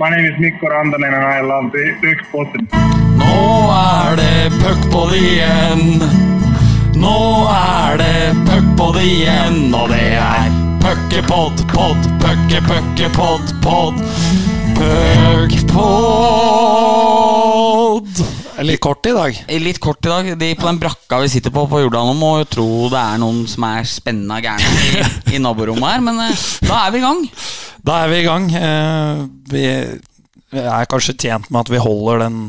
My name is Mikko Rantanen and I love the Puckpodden. Nå er det puckpod igjen. Nå er det puckpod igjen, og det er puckepod, pod, pucke, pucke, pod, pod. Puckpod. Litt kort i dag. Litt kort i dag. De på den brakka vi sitter på på Jordal nå, må jo tro det er noen som er spennende gærne i, i naborommet her, men eh, da er vi i gang. Da er vi i gang. Eh, Vi er kanskje tjent med at vi holder den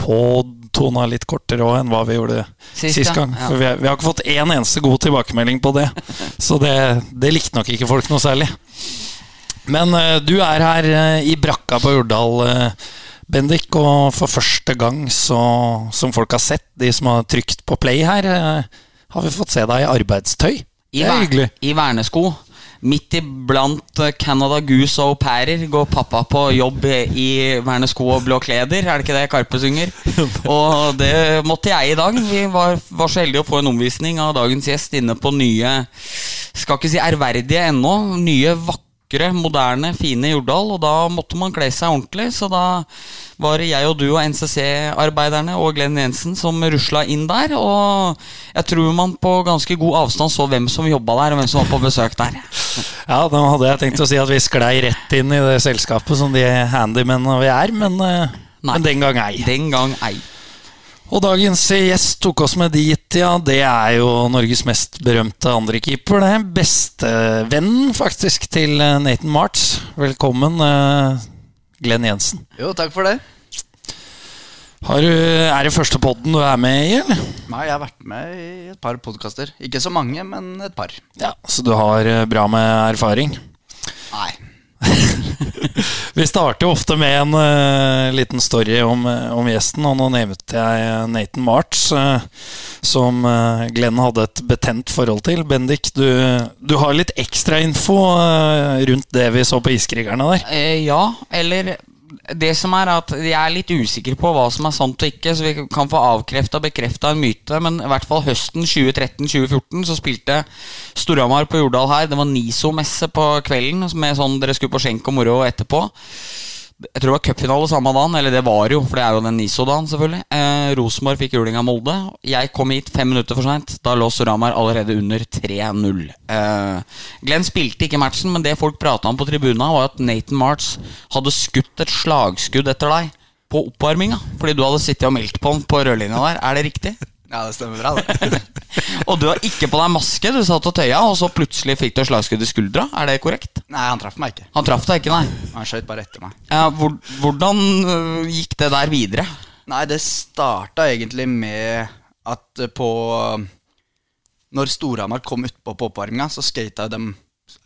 påtona litt kortere òg enn hva vi gjorde Sist, sist, gang. Ja. For vi, har- vi har ikke fått én eneste god tilbakemelding på det. Så det, det likte nok ikke folk noe særlig. Men eh, du er her eh, i brakka på Jordal, eh, Bendik, og for første gang, så, som folk har sett, de som har trykt på play her, eh, har vi fått se deg i arbeidstøy. I, er ver-. I vernesko. Midt iblant eh, Canada Goose og au pairer går pappa på jobb i vernesko og blå kleder. Er det ikke det Karpe synger? Og det måtte jeg i dag. Vi var, var så heldige å få en omvisning av dagens gjest inne på nye Skal ikke si ærverdige ennå. Nye, vakre, moderne, fine Jordal. Og da måtte man kle seg ordentlig, så da var det jeg og du og NCC-arbeiderne og Glenn Jensen som rusla inn der. Og jeg tror man på ganske god avstand så hvem som jobba der, og hvem som var på besøk der. Ja, da hadde jeg tenkt å si at vi sklei rett inn i det selskapet som de handymennene vi er, men, eh, men den gang ei. Den gang ei. Og dagens gjest tok oss med dit, ja. Det er jo Norges mest berømte andrekeeper. Det er bestevennen, faktisk, til eh, Nathan March. Velkommen, eh, Glenn Jensen. Jo, takk for det. Har du, er det første podden du er med i, eller? Nei, jeg har vært med i et par podkaster. Ikke så mange, men et par. Ja, Så du har eh, bra med erfaring? Vi starter jo ofte med en uh, liten story om, eh, om gjesten, og nå nevnte jeg Nathan March, uh, som uh, Glenn hadde et betent forhold til. Bendik, du, du har litt ekstrainfo uh, rundt det vi så på Iskrigerne der. Eh, ja, eller det som er at Jeg er litt usikker på hva som er sant og ikke, så vi kan få avkrefta og bekrefta en myte. Men i hvert fall høsten 2013-2014 så spilte Storhamar på Jordal her. Det var NISO-messe på kvelden med sånn dere skulle på skjenk og moro etterpå. Jeg tror det var cupfinale samme dagen, eller det var jo, for det er jo den NISO-dagen, selvfølgelig. Eh, Rosenborg fikk juling av Molde. Jeg kom hit fem minutter for seint. Da lå Suramar allerede under 3-0. Eh, Glenn spilte ikke matchen, men det folk prata om på tribuna, var at Nathan March hadde skutt et slagskudd etter deg på oppvarminga. Fordi du hadde sittet og meldt på han på rødlinja der. Er det riktig? Ja, det stemmer bra, det. Og du har ikke på deg maske, du satt og tøya, og så plutselig fikk du et slagskudd i skuldra. Er det korrekt? Nei, han traff meg ikke. Han traff deg ikke, nei. Han skjøt bare etter meg. Ja, hvor, hvordan øh, gikk det der videre? Nei, det starta egentlig med at eh, på Når Storhamar kom utpå på oppvarminga, så skata dem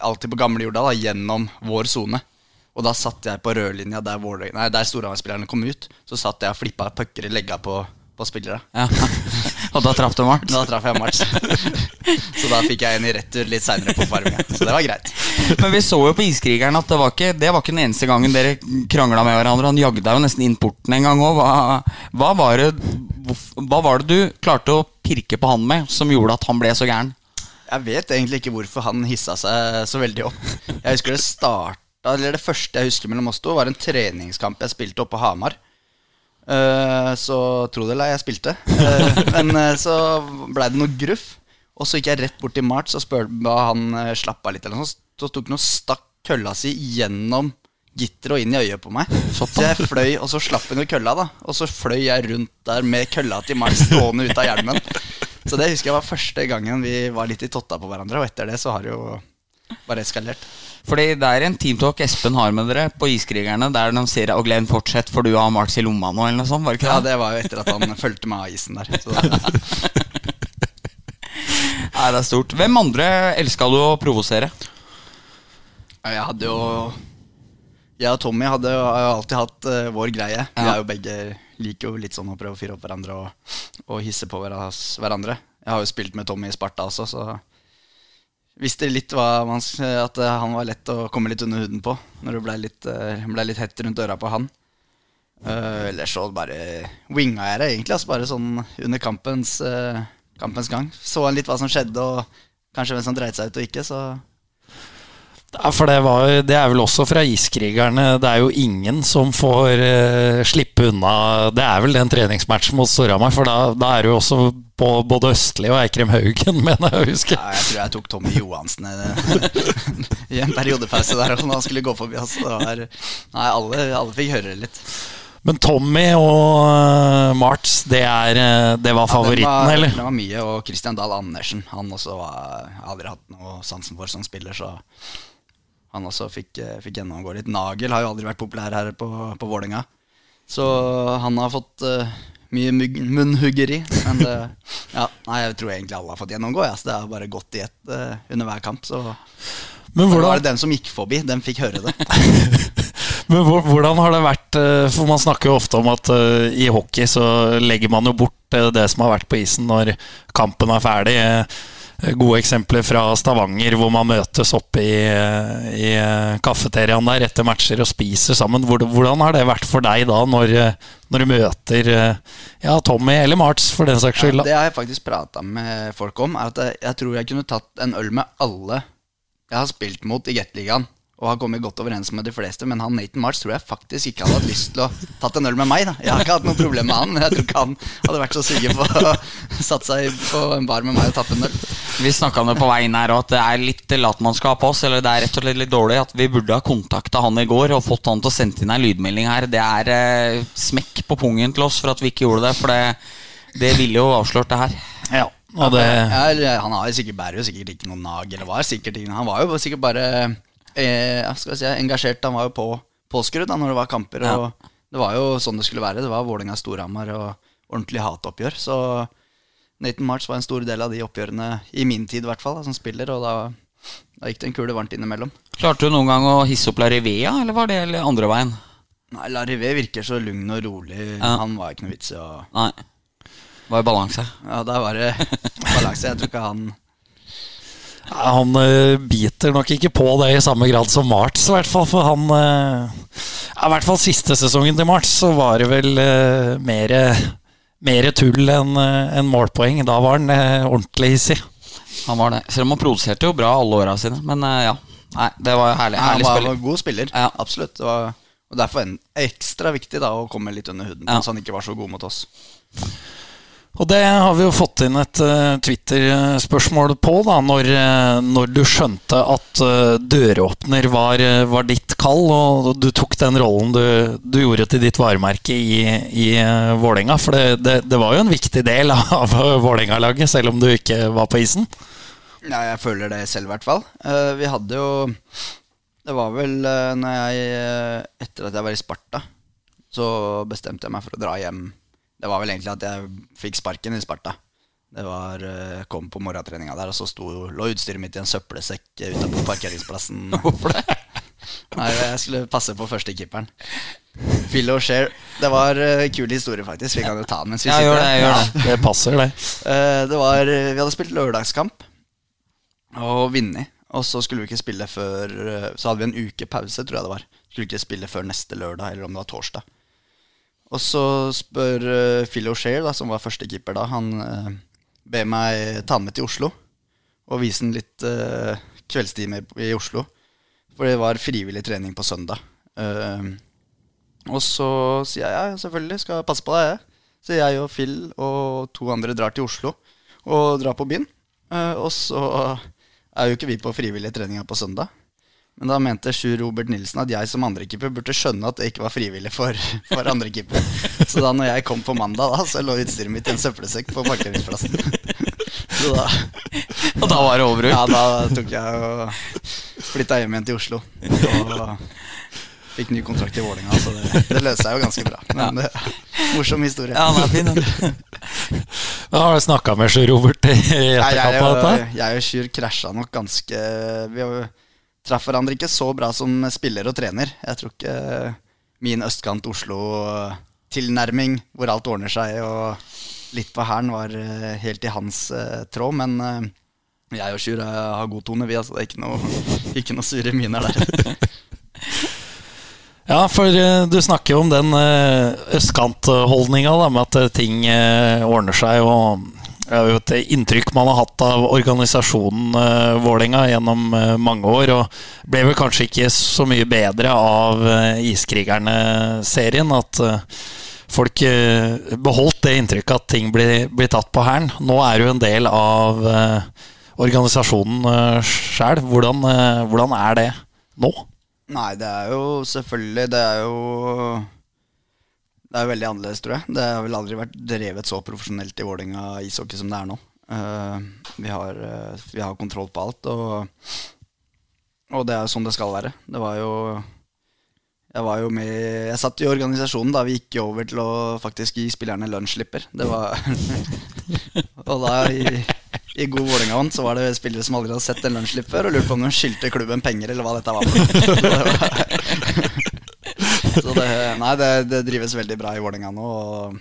alltid på gamle jorda da, gjennom vår sone. Og da satt jeg på rødlinja der, Våler- nei, der Storhamar-spillerne kom ut. Så satt jeg og flippa pucker i legga på, på spillere. Ja. Og da traff du Mart? Da traff jeg Mart. så da fikk jeg en i retur litt seinere på oppvarminga. Så det var greit. Men vi så jo på Iskrigeren at det var ikke, det var ikke den eneste gangen dere krangla med hverandre. Han jagde deg jo nesten inn porten en gang òg. Hva, hva, var det- hva var det du klarte å pirke på han med som gjorde at han ble så gæren? Jeg vet egentlig ikke hvorfor han hissa seg så veldig opp. Jeg husker det starta Eller det første jeg husker mellom oss to, var en treningskamp jeg spilte oppe på Hamar. Eh, så tro det eller jeg spilte. Eh, men eh, så blei det noe gruff. Og så gikk jeg rett bort til March og spurte han slapp av litt. Eller noe. Så tok han og stakk kølla si gjennom gitteret og inn i øyet på meg. Så jeg fløy, og så slapp han jo kølla, da. Og så fløy jeg rundt der med kølla til March stående ut av hjelmen. Så det husker jeg var første gangen vi var litt i totta på hverandre. Og etter det så har det jo bare eskalert. Fordi det er en teamtalk Espen har med dere på Iskrigerne, der de sier 'Og Glenn, fortsett, for du har Marks i lomma nå', eller noe sånt. Var det ikke Ja, det? det var jo etter at han fulgte meg av isen der. Så Nei, det er stort. Hvem andre elska du å provosere? jeg hadde jo Jeg og Tommy hadde jo alltid hatt uh, vår greie. Vi er jo begge liker jo litt sånn å prøve å fyre opp hverandre og, og hisse på hverandre. Jeg har jo spilt med Tommy i Sparta også, så visste litt man, at eh, han var lett å komme litt under huden på når det ble litt, eh, ble litt hett rundt øra på han. Uh, ellers så bare winga jeg det egentlig, altså bare sånn under kampens, uh, kampens gang. Så han litt hva som skjedde, og kanskje hvem som dreit seg ut og ikke, så for det, var, det er vel også fra iskrigerne. Det er jo ingen som får uh, slippe unna Det er vel den treningsmatchen mot Storhamar, for da, da er du også på både Østli og Eikrem Haugen, mener jeg å huske. Ja, jeg tror jeg tok Tommy Johansen i, i en periodepause der når han skulle gå forbi oss. Var, nei, alle, alle fikk høre det litt. Men Tommy og uh, Marts, det, er, eh, det var favoritten, Ja, var, eller? Det var mye, og Christian Dahl Andersen. Han også har aldri hatt noe sansen for som spiller, så han også fikk, eh, fikk gjennomgå litt. Nagel har jo aldri vært populær her på, på Vålerenga, så han har fått uh, mye munnhuggeri. Men det, ja, nei, jeg tror egentlig alle har fått gjennomgå. Ja, så det har bare gått i ett uh, under hver kamp. Så Men hvordan... var det den som gikk forbi, den fikk høre det. men hvordan har det vært eh, For man snakker jo ofte om at uh, i hockey så legger man jo bort eh, det som har vært på isen når kampen er ferdig. Eh, Gode eksempler fra Stavanger, hvor man møtes oppe i, i kafeteriaen der etter matcher og spiser sammen. Hvordan har det vært for deg da, når, når du møter eh, ja, Tommy eller Marts, for den saks skyld? Ja, det har jeg faktisk prata med folk om. Er at jeg, jeg tror jeg kunne tatt en øl med alle jeg har spilt mot i Gateligaen. Og har kommet godt overens med de fleste. Men han Nathan March tror jeg faktisk ikke hadde hatt lyst til å tatt en øl med meg. da Jeg har ikke hatt noe problem med han, men jeg tror ikke han hadde vært så sugen på å satt seg på en bar med meg og tatt en øl. Vi snakka om det på veien her, og at det er litt latmannskap av oss. Eller det er rett og slett litt dårlig at vi burde ha kontakta han i går og fått han til å sende inn ei lydmelding her. Det er eh, smekk på pungen til oss for at vi ikke gjorde det, for det, det ville jo avslørt det her. Ja, og det, Ja, eller, han har sikkert, bærer jo sikkert ikke noe nag, eller var sikkert ikke Han var jo sikkert bare eh, si, engasjert. Han var jo på, Påskerud da når det var kamper. Og Det var jo sånn det skulle være. Det var Vålerenga-Storhamar og ordentlig hatoppgjør. Så Nathan March var en stor del av de oppgjørene, i min tid i hvert fall, da, som spiller. Og da, da gikk det en kule varmt innimellom. Klarte du noen gang å hisse opp Larivea, eller var det eller andre veien? Nei, Larivé virker så lugn og rolig. Ja. Han var ikke noe vits i å Nei. Var i balanse. Ja, der var det balanse. Jeg tror ikke han Ja, Han eh, biter nok ikke på det i samme grad som Marts, i hvert fall. For han eh, I hvert fall siste sesongen til Marts, så var det vel uh, mer, mer tull enn eh, enn målpoeng. Da var han eh, ordentlig hissig. Han var det. Selv om han produserte jo bra alle åra sine. Men eh, ja. Nei, det var herlig. Nei, han herlig var, en var god spiller. Ja. Absolutt. Det var, og derfor en, ekstra viktig da å komme litt under huden, Ja. så han ikke var så god mot oss. Og det har vi jo fått inn et uh, Twitter-spørsmål på, da, når, eh, når du skjønte at uh, døråpner var, var ditt kall, og du tok den rollen du, du gjorde til ditt varemerke i, i uh, Vålerenga. For det, det, det var jo en viktig del av Vålerenga-laget, selv om du ikke var på isen. Ja, jeg føler det selv, i hvert fall. Vi hadde jo Det var vel når jeg Etter at jeg var i Sparta, så bestemte jeg meg for å dra hjem. Det var vel egentlig at jeg fikk sparken i Sparta. Det var, eh, Jeg kom på morgentreninga der, og så sto, lå utstyret mitt i en søppelsekk eh, parkeringsplassen. Hvorfor det? Nei, jeg skulle passe på førstekeeperen. Phil O'Share. Det var en kul historie, faktisk. Vi kan jo ta den mens vi Ja, sitter gjør det, gjør det. Det passer, det. Uh, det var, vi hadde spilt lørdagskamp og vunnet. Og så skulle vi ikke spille før eh, Så hadde vi en uke pause, tror jeg det var. Skulle ikke spille før neste lørdag, eller om det var torsdag. Og så spør uh, Phil O'Share, som var førstekeeper da, han uh, ber meg ta med til Oslo og vise han litt uh, kveldstimer i Oslo. For det var frivillig trening på søndag. Uh, og så sier jeg ja, selvfølgelig, skal jeg passe på deg, jeg. Så jeg og Phil og to andre drar til Oslo og drar på byen. Og så er jo ikke vi på frivillige treninger på søndag. Men da mente Sjur Robert Nilsen at jeg som andrekeeper burde skjønne at det ikke var frivillig for, for andrekeeper. Så da når jeg kom på mandag, da, så lå utstyret mitt i en søppelsekk på parkeringsplassen. Så da, Og da var det over. ja, da tok jeg og flytta hjem igjen til Oslo. Og fikk ny kontrakt i Vålerenga, så det, det løste seg jo ganske bra. Men det, morsom historie. Ja, den er fin, den. Da har du snakka med Sjur Robert i etterkant av dette? jeg og Sjur krasja nok ganske Vi har jo- traff hverandre ikke så bra som spiller og trener. Jeg tror ikke min østkant Oslo-tilnærming, hvor alt ordner seg og litt på hæren, var eh, helt i hans uh, tråd. Men uh, jeg og Sjur eh, har god tone, vi. Altså, det er ikke noe, ikke noe sure miner der. Ja, for eh, du snakker jo om den østkantholdninga med at eh, ting eh, ordner seg. Og Det er jo et inntrykk man har hatt av organisasjonen uh, Vålerenga gjennom uh, mange år. Og ble vel kanskje ikke så mye bedre av uh, Iskrigerne-serien. At uh, folk beholdt det inntrykket at ting blir, blir tatt på hælen. Nå er du en del av organisasjonen uh, sjæl. Hvordan, hvordan er det nå? Nei, det er jo selvfølgelig Det er jo det er veldig annerledes, tror jeg. Det har vel aldri vært drevet så profesjonelt i Vålerenga ishockey som det er nå. Uh, vi, har, uh, vi, har, kontroll på alt, og, og det er jo sånn det skal være. Det var jo Jeg var jo med Jeg satt i organisasjonen da vi gikk over til å faktisk gi spillerne lønnsslipper. Det var Og da, i, i god Vålerenga-ånd, så var det spillere som aldri hadde sett en lunsjslipp før, og lurte på om de skyldte klubben penger, eller hva dette var for noe. Så det, nei, det, det, drives veldig bra i Vålerenga nå. Og,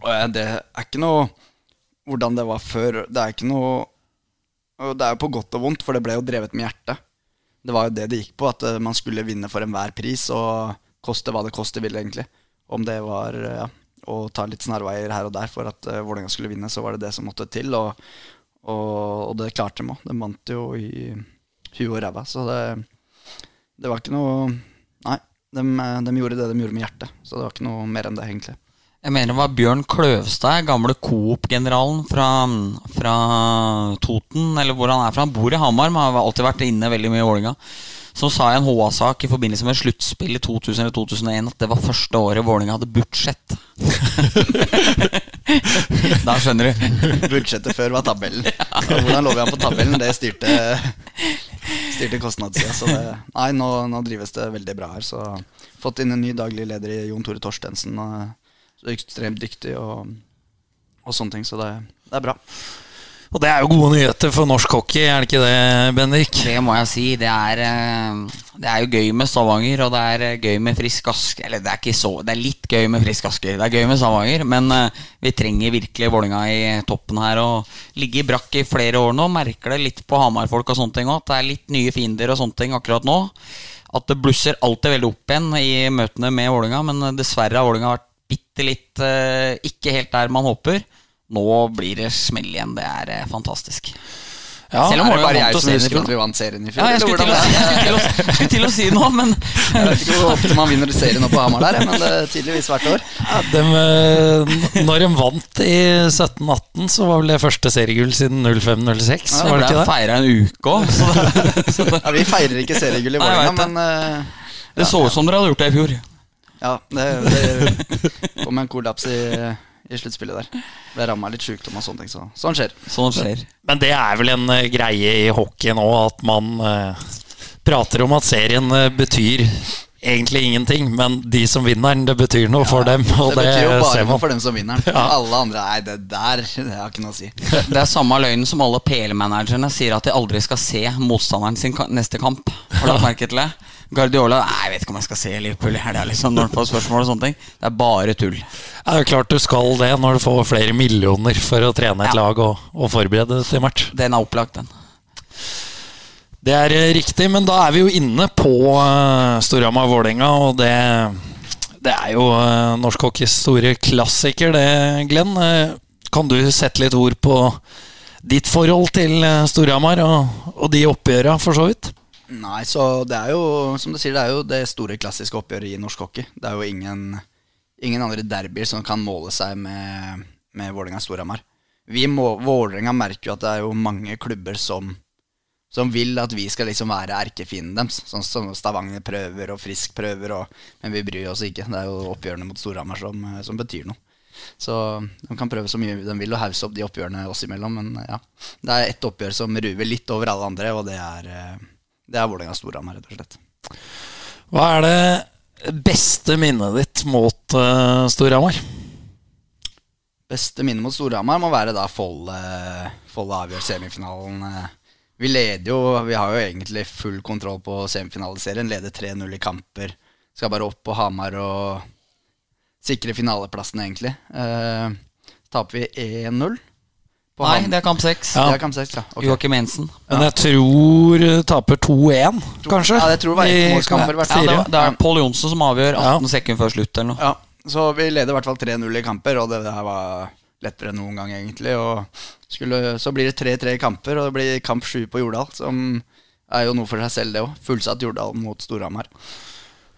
og, det er ikke noe hvordan det var før. Det er ikke noe Det er jo på godt og vondt, for det ble jo drevet med hjertet. Det var jo det det gikk på, at eh, man skulle vinne for enhver pris, og koste hva det koste ville, egentlig. Om det var ja, å ta litt snarveier her og der for at uh, Vålerenga skulle vinne, så var det det som måtte til. Og, og, og det klarte de òg. De vant jo i huet og ræva. Så det, det var ikke noe Nei, de, de, gjorde det de gjorde med hjertet. Så det var ikke noe mer enn det, egentlig. Jeg mener det var Bjørn Kløvstad, gamle Coop-generalen fra, fra, Toten, eller hvor han er fra. Han bor i Hamar, men har alltid vært inne veldig mye i Vålinga Som sa i en HA-sak i forbindelse med sluttspill i 2000 eller 2001 at det var første året Vålinga hadde budsjett. da skjønner du. Budsjettet før var tabellen. Hvordan lå vi an på tabellen? Det styrte styrte kostnadssida. Så det, nei, nå, nå, drives det veldig bra her. Så fått inn en ny daglig leder i Jon Tore Torstensen. Så ekstremt dyktig og, og sånne ting. Så det, det er bra. Og det er jo gode nyheter for norsk hockey, er det ikke det, Bendik? Det må jeg si. Det er, eh, det er jo gøy med Stavanger, og det er eh, gøy med Frisk Asker. Eller det er ikke så Det er litt gøy med Frisk Asker. Det er gøy med Stavanger, men eh, vi trenger virkelig Vålinga i toppen her. Og ligge i brakk i flere år nå. Merker det litt på Hamar-folk og sånne ting òg. At det er litt nye fiender og sånne ting akkurat nå. At det blusser alltid veldig opp igjen i møtene med Vålinga, men dessverre har Vålinga vært bitte litt ikke helt der man håper. Nå blir det smell igjen. Det er eh, fantastisk. Ja, Selv om er det bare jeg som husker at vi vant serien i fjor? Ja, jeg skulle, til å, jeg skulle, til å, skulle til å, si noe, men Jeg vet ikke hvor ofte man vinner serien nå på Hamar der, men det er tydeligvis hvert år. Ja, de, eh, når de vant i 17-18, så var vel det første seriegull siden 05-06. Ja, det ble feira en uke òg. Ja, vi feirer ikke seriegull i Vålerenga, men uh, Det så ut som dere hadde gjort det i fjor. Ja, det, det kom en kollaps i i sluttspillet der. Ble ramma litt sjukdom og sånne ting. Så sånn skjer. Sånn skjer. Men det er vel en uh, greie i hockey nå at man uh, prater om at serien uh, betyr egentlig ingenting, men de som vinner den, det betyr noe ja, for dem. det, det betyr jo bare noe for dem som vinner Ja. Alle andre Nei, det der det har ikke noe å si. Det er samme løgnen som alle PL-managerne sier at de aldri skal se motstanderen sin neste kamp. Har du lagt merke til det? Guardiola Nei, jeg vet ikke om jeg skal se Liverpool i helga, liksom, når du får spørsmål og sånne ting. Det er bare tull. Det er klart du skal det når du får flere millioner for å trene et ja. lag og, og forberede til match. Den er opplagt, den. Det er eh, riktig, men da er vi jo inne på uh, Storhamar-Vålerenga, og det, det, er jo uh, norsk hockeys store klassiker, det, Glenn. Kan du sette litt ord på ditt forhold til Storhamar og, og de oppgjøra, for så vidt? Nei, så det er jo som du sier, det er jo det store klassiske oppgjøret i norsk hockey. Det er jo ingen, ingen andre derbyer som kan måle seg med, med Vålerenga-Storhamar. Vålerenga merker jo at det er jo mange klubber som, som vil at vi skal liksom være erkefienden deres. Sånn som Stavanger prøver og Frisk prøver, og, men vi bryr oss ikke. Det er jo oppgjørene mot Storhamar som, som, betyr noe. Så de kan prøve så mye de vil og hause opp de oppgjørene oss imellom, men ja. Det er ett oppgjør som ruver litt over alle andre, og det er eh, det er Vålerenga-Storhamar, rett og slett. Hva er det beste minnet ditt mot uh, Storhamar? Beste minne mot Storhamar må være da Folle Folle avgjør semifinalen. Uh, vi leder jo Vi har jo egentlig full kontroll på semifinaliserien. Leder 3-0 i kamper. Skal bare opp på Hamar og sikre finaleplassen, egentlig. Uh, taper vi 1-0. Nei, det er kamp seks. Ja. Det er kamp 6, ja. Okay. Joakim Jensen. Men jeg tror uh, taper 2-1, kanskje. Ja, jeg tror det var. Ja, det, det er Pål Johnsen som avgjør 18 ja. sekunder før slutt. eller noe. Ja, Så vi leder i hvert fall 3-0 i kamper, og det, det her var lettere enn noen gang, egentlig. Og skulle, så blir det 3-3 kamper, og det blir kamp 7 på Jordal, som er jo noe for seg selv, det òg. Fullsatt Jordal mot Storhamar.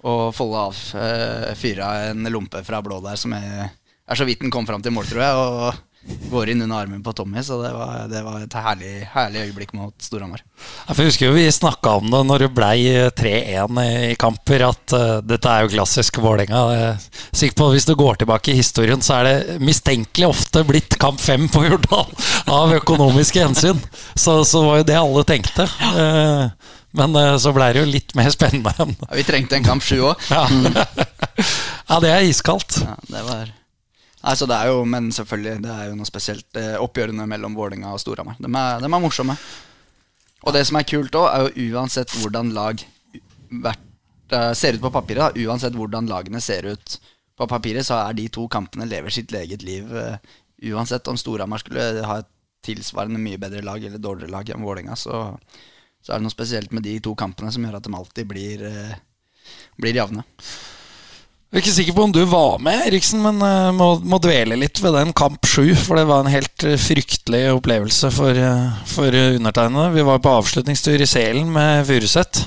Og Folle av eh, fyra en lompe fra blå der som er, er så vidt den kom fram til mål, tror jeg. Og går inn under armen på Tommy, så det var, det var et herlig, herlig øyeblikk mot Storhamar. Jeg husker jo Vi snakka om det når det ble 3-1 i kamper, at uh, dette er jo klassisk Vålerenga. Sikker på at Hvis du går tilbake i historien, så er det mistenkelig ofte blitt kamp fem på Jordal av økonomiske hensyn. Så, så var jo det alle tenkte. Uh, men uh, så blei det jo litt mer spennende. Ja, vi trengte en kamp sju òg. Ja. ja, det er iskaldt. Ja, det var Nei, så det er jo, Men selvfølgelig, det er jo noe spesielt. Eh, oppgjørene mellom Vålinga og Storhamar. De, de er morsomme. Og det som er kult òg, er jo uansett hvordan lag hvert, eh, ser ut på papiret, da, uansett hvordan lagene ser ut på papiret, så er de to kampene lever sitt eget liv. eh, uansett om Storhamar skulle ha et tilsvarende mye bedre lag eller dårligere lag enn Vålerenga, så, så er det noe spesielt med de to kampene som gjør at de alltid blir, blir jevne. Jeg er ikke sikker på om du var med, Eriksen, men uh, må, må dvele litt ved den kamp sju. For det var en helt uh, fryktelig opplevelse for, uh, for undertegnede. Vi var på avslutningstur i Selen med Furuset.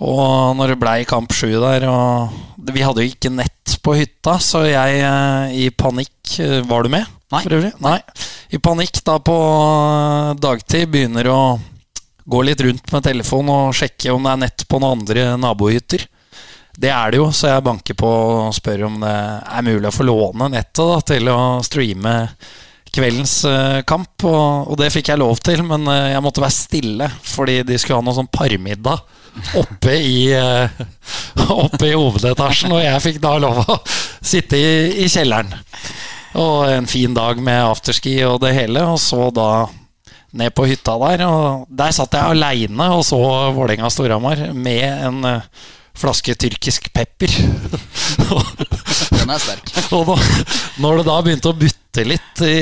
Og når det blei kamp sju der og Vi hadde jo ikke nett på hytta, så jeg i panikk Var du med? Nei. For øvrig? Nei. I panikk da på dagtid begynner å gå litt rundt med telefon og sjekke om det er nett på noen andre nabohytter. Det er det jo, så jeg banker på og spør om det er mulig å få låne nettet da, til å streame kveldens eh, kamp. Og, og det fikk jeg lov til, men eh, jeg måtte være stille fordi de skulle ha noe sånn parmiddag oppe i, eh, oppe i hovedetasjen. Og jeg fikk da lov å sitte i, i kjelleren. Og en fin dag med afterski og det hele, og så da ned på hytta der. Og der satt jeg aleine og så Vålerenga-Storhamar med en flaske tyrkisk pepper. Den er sterk. og da, når det da begynte å butte litt i,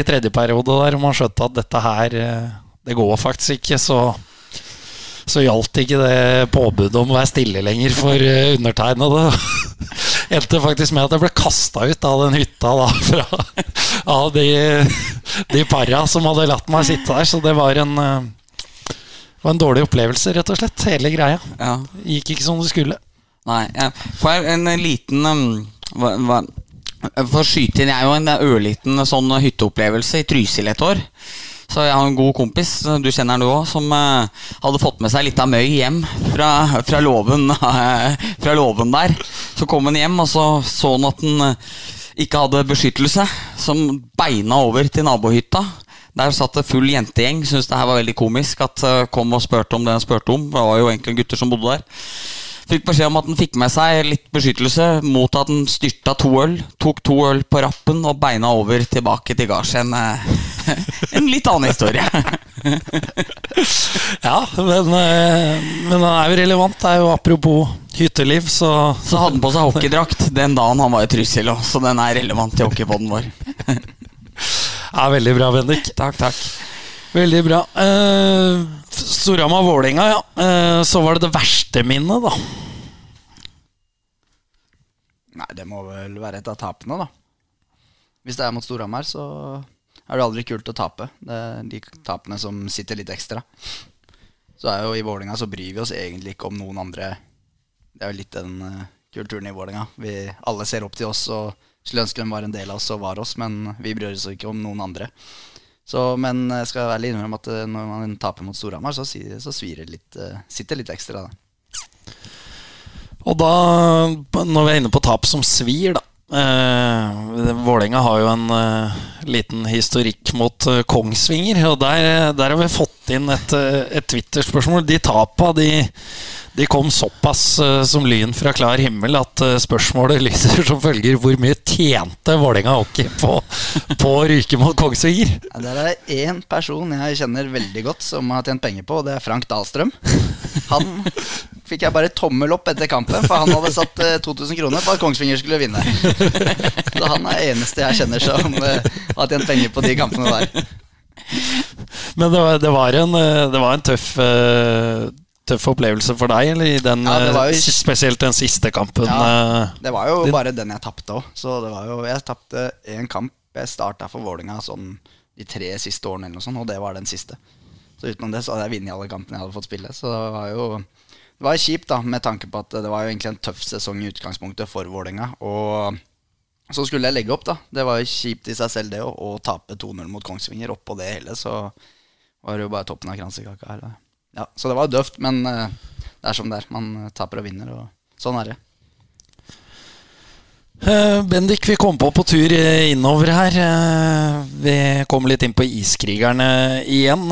i tredje periode der, og man skjønte at dette her eh, Det går faktisk ikke, så så gjaldt ikke det påbudet om å være stille lenger for uh, undertegnede. Endte faktisk med at jeg ble kasta ut av den hytta da, fra, av de, de para som hadde latt meg sitte der. Så det var en, uh, var en dårlig opplevelse, rett og slett. Hele greia. Ja. Gikk ikke som det skulle. Nei. Ja. Får jeg en liten um, hva, hva, For å skyte inn, jeg er jo en ørliten sånn hytteopplevelse i Trysil et år. Så jeg har en god kompis, du kjenner han du òg, som uh, hadde fått med seg litt av møy hjem fra, fra, låven, fra låven der. Så kom han hjem, og så så han at han uh, ikke hadde beskyttelse, som beina over til nabohytta. Der satt det full jentegjeng. Syns det her var veldig komisk at eh, kom og spurte om det han spurte om. Det var jo egentlig gutter som bodde der. Fikk beskjed om at han fikk med seg litt beskyttelse mot at han styrta to øl. Tok to øl på rappen og beina over tilbake til gards. En, eh, litt annen historie. Ja, men, eh, men den er jo relevant. Det er jo apropos hytteliv, så, Så hadde han på seg hockeydrakt den dagen han var i Trysil òg, så den er relevant til hockeypoden vår. Ja, veldig bra, Bendik. Takk, takk. Veldig bra. Uh, Storhamar-Vålerenga, ja. Eh, så var det det verste minnet, da. Nei, det må vel være et av tapene, da. Hvis det er mot Storhamar, så er det aldri kult å tape. Det er de tapene som sitter litt ekstra. Så er jo i Vålerenga så bryr vi oss egentlig ikke om noen andre. Det er jo litt den eh, kulturen i Vålerenga. Vi alle ser opp til oss og skulle ønske de var en del av oss og var oss, men vi bryr oss ikke om noen andre. Så, men jeg skal ærlig innrømme at eh, når man taper mot Storhamar, så, så svir det litt, eh, sitter litt ekstra. Da. Og da, når vi er inne på tap som svir, da. Eh, Vålerenga har jo en eh, liten historikk mot eh, Kongsvinger, og der, der har vi fått inn et, eh, et Twitter-spørsmål. De tapa de, de kom såpass eh, som lyn fra klar himmel at eh, spørsmålet lyder som følger Hvor mye tjente Vålerenga hockey på, på å ryke mot Kongsvinger? Ja, Der er det én person jeg kjenner veldig godt som har tjent penger på, og det er Frank Dahlstrøm. Han fikk jeg bare tommel opp etter kampen, for han hadde satt eh, 2000 kroner på at Kongsvinger skulle vinne. Så han er eneste jeg kjenner som eh, har tjent penger på de kampene der. Men det var, det var, en, eh, det var en tøff, eh, tøff opplevelse for deg, eller i den, Ja, jo- eh, spesielt den siste kampen? Ja. eh, Det var jo Din- bare den jeg tapte òg. Så det var jo Jeg tapte én kamp jeg starta for Vålinga sånn de tre siste årene, eller noe sånt, og det var den siste. Så utenom det så hadde jeg vunnet alle kampene jeg hadde fått spille. Så det var jo det var kjipt, da, med tanke på at det var jo egentlig en tøff sesong i utgangspunktet for Vålerenga. Og så skulle jeg legge opp, da. Det var jo kjipt i seg selv, det å, tape 2-0 mot Kongsvinger. Oppå det hele, så var det jo bare toppen av kransekaka her. Ja, så det var døvt, men eh, det er som det er. Man taper og vinner, og sånn er det. Eh, Bendik, vi kom på på tur eh, innover her. Eh, Vi kom litt inn på Iskrigerne igjen.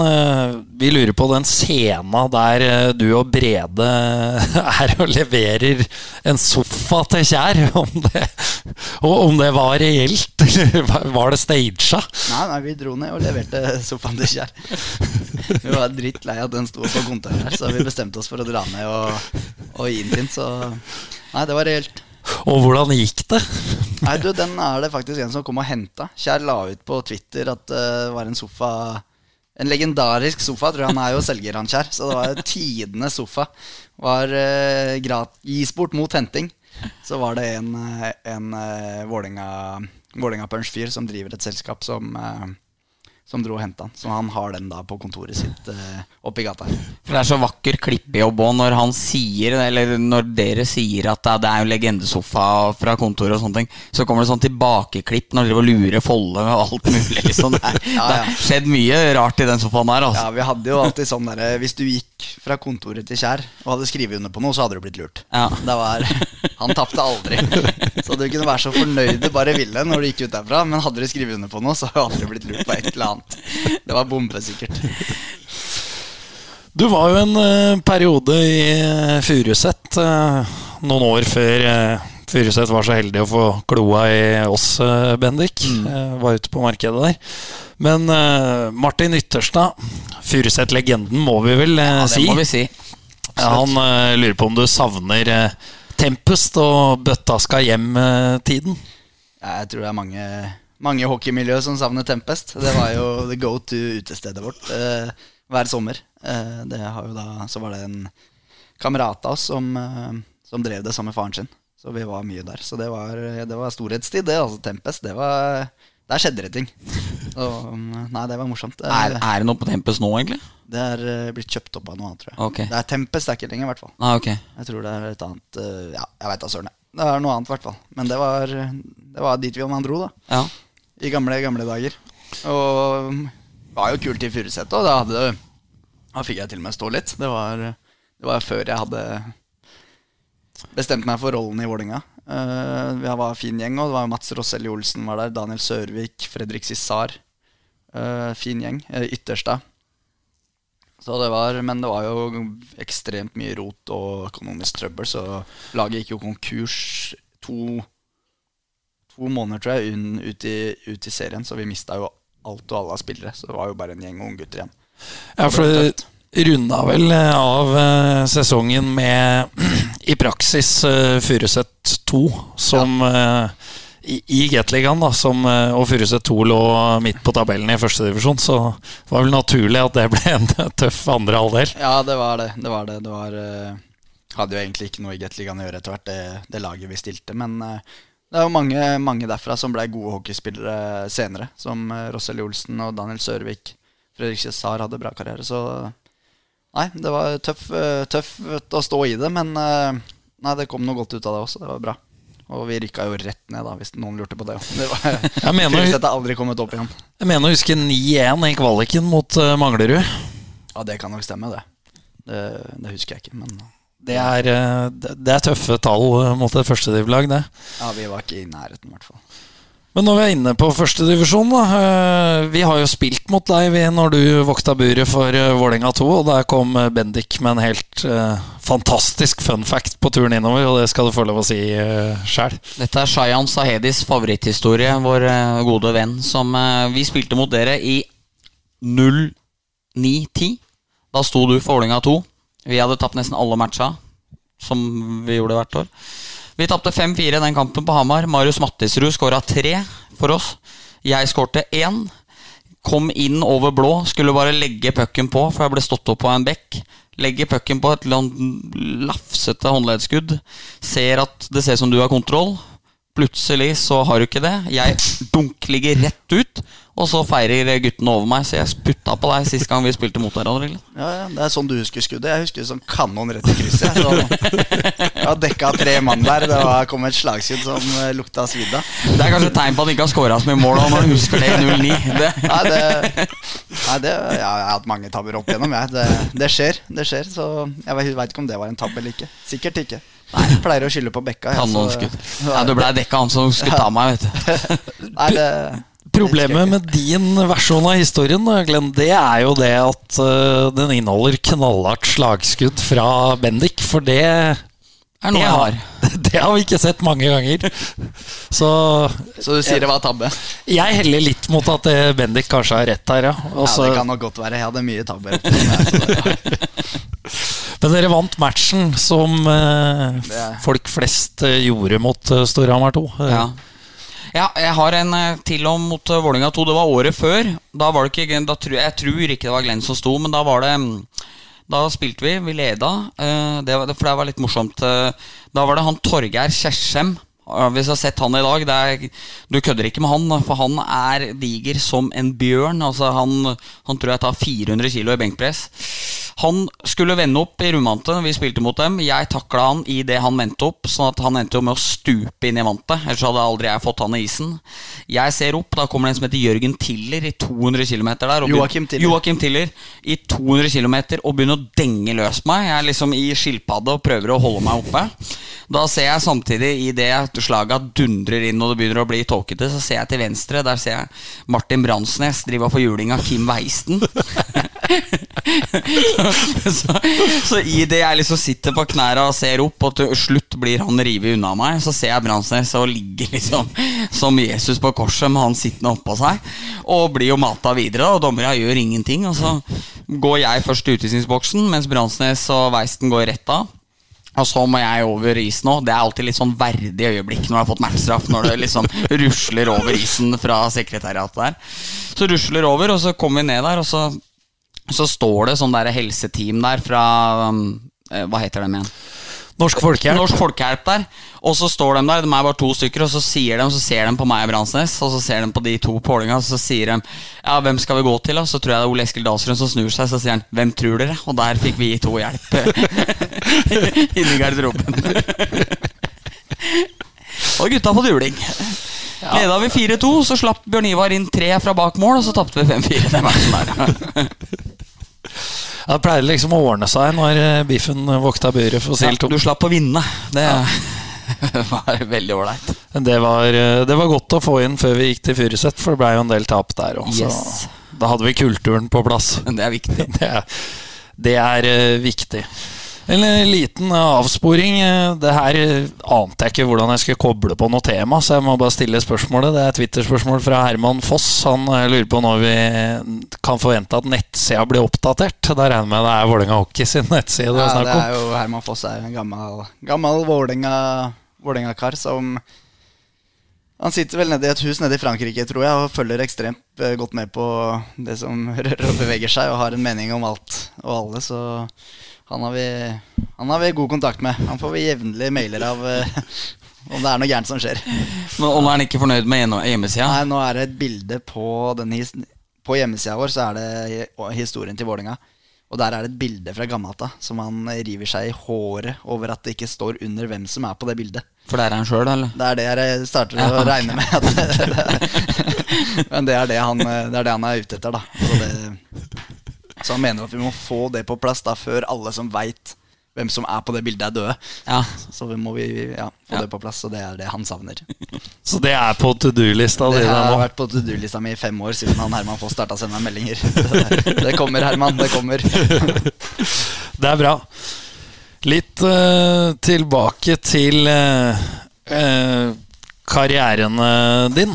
Vi lurer på den scena der du og Brede er og leverer en sofa til Kjær. Om det, om det var reelt, eller var- det staged? Nei, nei, vi dro ned og leverte sofaen til Kjær. Vi var drittlei at den sto på kontoret her, så vi bestemte oss for å dra ned og, og gi den til den. Så nei, det var reelt. Og hvordan gikk det? Nei, du, den er det faktisk en som kom og henta. Kjær la ut på Twitter at det var en sofa En legendarisk sofa, tror jeg han er jo selger, han Kjær. Så det var tidenes sofa. Var uh, gis bort mot henting. Så var det en, eh, en uh, Vålerenga Vålerenga-punch-fyr som driver et selskap som eh, som dro og henta den. Så han har den da på kontoret sitt uh, oppi gata. For det er så vakker klippejobb òg når han sier Eller når dere sier at det er jo legendesofa fra kontoret og sånne ting, så kommer det sånn tilbakeklipp når dere lurer Folle og alt mulig. Liksom. Det, er, Ja, det ja. har skjedd mye rart i den sofaen her. Altså. Ja, vi hadde jo alltid sånn derre Hvis du gikk fra kontoret til Kjær og hadde skrevet under på noe, så hadde du blitt lurt. Ja. Det var, han tapte aldri. Så du kunne være så fornøyd du bare ville når du gikk ut derfra. Men hadde du skrevet under på noe, så hadde du blitt lurt på et eller annet. Det var bombesikkert. Du var jo en eh, periode i uh, Furuset eh, noen år før uh, var så heldig å få kloa i oss, eh, Bendik. Mm. var ute på markedet der. Men uh, Martin Ytterstad, Furuset-legenden, må vi vel uh, Ja, det si. må vi si. Ja, han uh, lurer på om du savner eh, Tempest og bøtta skal hjem-tiden. Jeg tror det er mange, mange hockeymiljø som savner Tempest. Det var jo the go to utestedet vårt eh, hver sommer. Eh, det har jo da, så var det en kamerat av oss som, eh, som drev det sammen med faren sin. Så vi var mye der. Så det var, det var storhetstid, det. Altså Tempest. Det var, der skjedde det ting. Så, mm, nei, det var morsomt. Er, er, det noe på Tempest nå, egentlig? det er eh, blitt kjøpt opp av noe annet, tror jeg. Okay. Det er Tempest, det er ikke lenger, i hvert fall. Ah, okay. Jeg tror det er et annet eh, Ja, jeg veit da søren. Det er noe annet, i hvert fall. Men det var, det var dit vi man dro, da Ja. i gamle, gamle dager. Og det var jo kult i Furuset òg. Da, da fikk jeg til og med stå litt. Det var, det var før jeg hadde bestemt meg for rollen i Vålinga. Uh, vi var en fin gjeng, og det var Mats Rosselli Olsen var der. Daniel Sørvik, Fredrik Sissar. Uh, fin gjeng. Uh, ytterste. Så det var, men det var jo ekstremt mye rot og økonomisk trøbbel, så laget gikk jo konkurs to to måneder, tror jeg, un, ut, i, ut i serien. Så vi mista jo alt og alle av spillere. Så det var jo bare en gjeng unggutter igjen. Ja, for det runda vel eh, av eh, sesongen med i praksis uh, Furuset 2 som ja. i, i Gateligaen, da, som, eh, og Furuset 2 lå midt på tabellen i førstedivisjon, så det var vel naturlig at det ble en tøff andre halvdel. Ja, det var det. Det var det. Det var eh, Hadde jo egentlig ikke noe i Gateligaen å gjøre etter hvert, det, det laget vi stilte. Men eh, det er jo mange, mange derfra som ble gode hockeyspillere senere. Som Rossell Olsen og Daniel Sørvik. Fredrik Cæsar hadde bra karriere, så Nei, det var tøff, eh, tøft å stå i det, men eh, Nei, det kom noe godt ut av det også. Det var bra. Og vi rykka jo rett ned, da, hvis noen lurte på det. Det var, Jeg mener- har aldri kommet opp igjen. Jeg mener å huske 9-1 i kvaliken mot uh, Manglerud. Ja, det kan nok stemme, det. Det, det husker jeg ikke, men Det er, det er tøffe tall mot et førstediv-lag, det. ja, vi var ikke i nærheten, i hvert fall. Men når vi er inne på førstedivisjon, da. eh, Vi har jo spilt mot deg når du vokta buret for uh, Vålerenga 2. Og der kom eh, Bendik med en helt uh, fantastisk fun fact på turen innover, og det skal du få lov å si uh, sjæl. Dette er Shayan Sahedis favoritthistorie, vår uh, gode venn, som uh, Vi spilte mot dere i 09-10. Da sto du for Vålerenga 2. Vi hadde tapt nesten alle matcha, som vi gjorde hvert år. Vi tapte 5-4 den kampen på Hamar. Marius Mattisrud skåra tre for oss. Jeg skårte én. Kom inn over blå, skulle bare legge pucken på, for jeg ble stått opp av en bekk. Legger pucken på et lafsete håndleddskudd. Ser at det ser ut som du har kontroll. Plutselig så har du ikke det. Jeg dunk ligger rett ut, og så feirer guttene over meg. Så jeg sputta på deg sist gang vi spilte mot hverandre. Ja, ja, Det er sånn du husker skuddet. Jeg husker det som kanon rett i krysset. jeg. Så, jeg har dekka tre mann der. Det var, kom et slagskudd som eh, lukta svidd av. Det er kanskje et tegn på at han ikke har scora så mye mål når du husker det i 09. Det. Nei, det, nei det, ja, jeg har hatt mange tabber opp igjennom. Jeg. Det, det skjer. det skjer Så jeg veit ikke om det var en tabbe eller ikke. Sikkert ikke. Nei, jeg pleier å skylde på Bekka. jeg, så-. Ja, du blei dekka han som skulle ta meg, vet du. Nei, det, Problemet med din versjon av historien Glenn, det er jo det at øh, den inneholder knallhardt slagskudd fra Bendik. For det, er noe jeg har, det har vi ikke sett mange ganger. Så så du sier det var tabbe? jeg heller litt mot at det Bendik kanskje har rett her, ja. Også, Ja, det kan nok godt være. Jeg hadde mye tabber. Men dere vant matchen som er- folk flest gjorde mot Storhamar 2. Ja. Ja, jeg har en eh, til om mot Vålinga Vålerenga 2. Det var året før. Da var det ikke da Jeg tror ikke det var Glenn som sto, men da var det mm, Da spilte vi, vi leda. eh, det, for det var litt morsomt. eh, Da var det han Torgeir Kjersem. Hvis du har sett han i dag er, Du kødder ikke med han, for han er diger som en bjørn. Altså han, han tror jeg tar 400 kilo i benkpress. Han skulle vende opp i rundvantet når vi spilte mot dem. Jeg takla han i det han vendte opp, sånn at han endte jo med å stupe inn i vantet. Ellers hadde aldri jeg fått han i isen. Jeg ser opp, da kommer det en som heter Jørgen Tiller i 200 km der. Joachim Tiller. Joachim Tiller i 200 km og begynner å denge løs meg. Jeg er liksom i skilpadde og prøver å holde meg oppe. Da ser jeg samtidig i det slaget dundrer inn og det begynner å bli tåkete, så ser jeg til venstre. Der ser jeg Martin Bransnes drive og få juling av Kim Weisten. så, så i det jeg liksom sitter på knærne og ser opp, og til slutt blir han revet unna meg, så ser jeg Bransnes og ligger liksom som Jesus på korset med han sittende oppå seg, og blir jo mata videre, og dommerne gjør ingenting. Og så går jeg først til utvisningsboksen, mens Bransnes og Weisten går rett av. Og så må jeg over isen nå. Det er alltid litt sånn verdig øyeblikk når du har fått matchstraff. Når det liksom rusler over isen fra sekretariatet der. Så rusler over, og så kommer vi ned der, og så, så står det sånn der helseteam der fra um, eh, Hva heter dem igjen? Norsk Folkehjelp. Norsk Folkehjelp der. Og så står de der, de er bare to stykker, og så sier de, så ser de på meg og Bransnes, og så ser de på de to pålinga, og så sier de Ja, hvem skal vi gå til, da? Så tror jeg det er Ole Eskil Dahlstrøm som snur seg, så sier han Hvem tror dere? Og der fikk vi to hjelp inni garderoben. og gutta på juling. Leda vi 4-2, så slapp Bjørn Ivar inn tre fra bak mål, og så tapte vi 5-4 den matchen der. Ja, det pleier liksom å ordne seg når eh, Biffen vokta buret for Ja, Sil 2. du slapp å vinne. Det var veldig ålreit. Det var, eh, det var godt å få inn før vi gikk til Furuset, for det ble jo en del tap der òg. Yes. Da hadde vi kulturen på plass. Det er viktig. Det er, det er eh, viktig. En liten avsporing. Det her ante jeg ikke hvordan jeg skulle koble på noe tema, så jeg må bare stille spørsmålet. Det er Twitter-spørsmål fra Herman Foss. Han eh, lurer på når vi kan forvente at nettsida blir oppdatert. Da regner jeg med det er Vålerenga Hockey sin nettside det er Ja, det snakk om. er jo Herman Foss er en gammel, gammel Vålerenga- Vålerenga-kar som Han sitter vel nede i et hus nede i Frankrike, tror jeg, og følger ekstremt eh, godt med på det som rører og beveger seg, og har en mening om alt og alle, så han har vi, han har vi god kontakt med. Han får vi jevnlige mailer av eh, om det er noe gærent som skjer. Men og nå er han ikke fornøyd med hjemmesida? Nei, nå er det et bilde på, denne på hjemmesida vår, så er det historien til Vålinga Og der er det et bilde fra Gamata som han river seg i håret over at det ikke står under hvem som er på det bildet. For det er han sjøl, eller? Det er det jeg starter å okay. ok. regne med. Det, det, men det er det, han, det er det han er ute etter, da. Så, det, så han mener at vi må få det på plass da før alle som veit hvem som er på det bildet, er døde. Ja. Så vi må vi ja, få Ja. det på plass, og det er det han savner. Så det er på to do-lista di Det har vært på to do-lista mi i fem år siden han Herman Foss starta å sende meg meldinger. Det kommer, Herman. Det kommer. Det er bra. Litt uh, tilbake til uh, eh, karrieren din.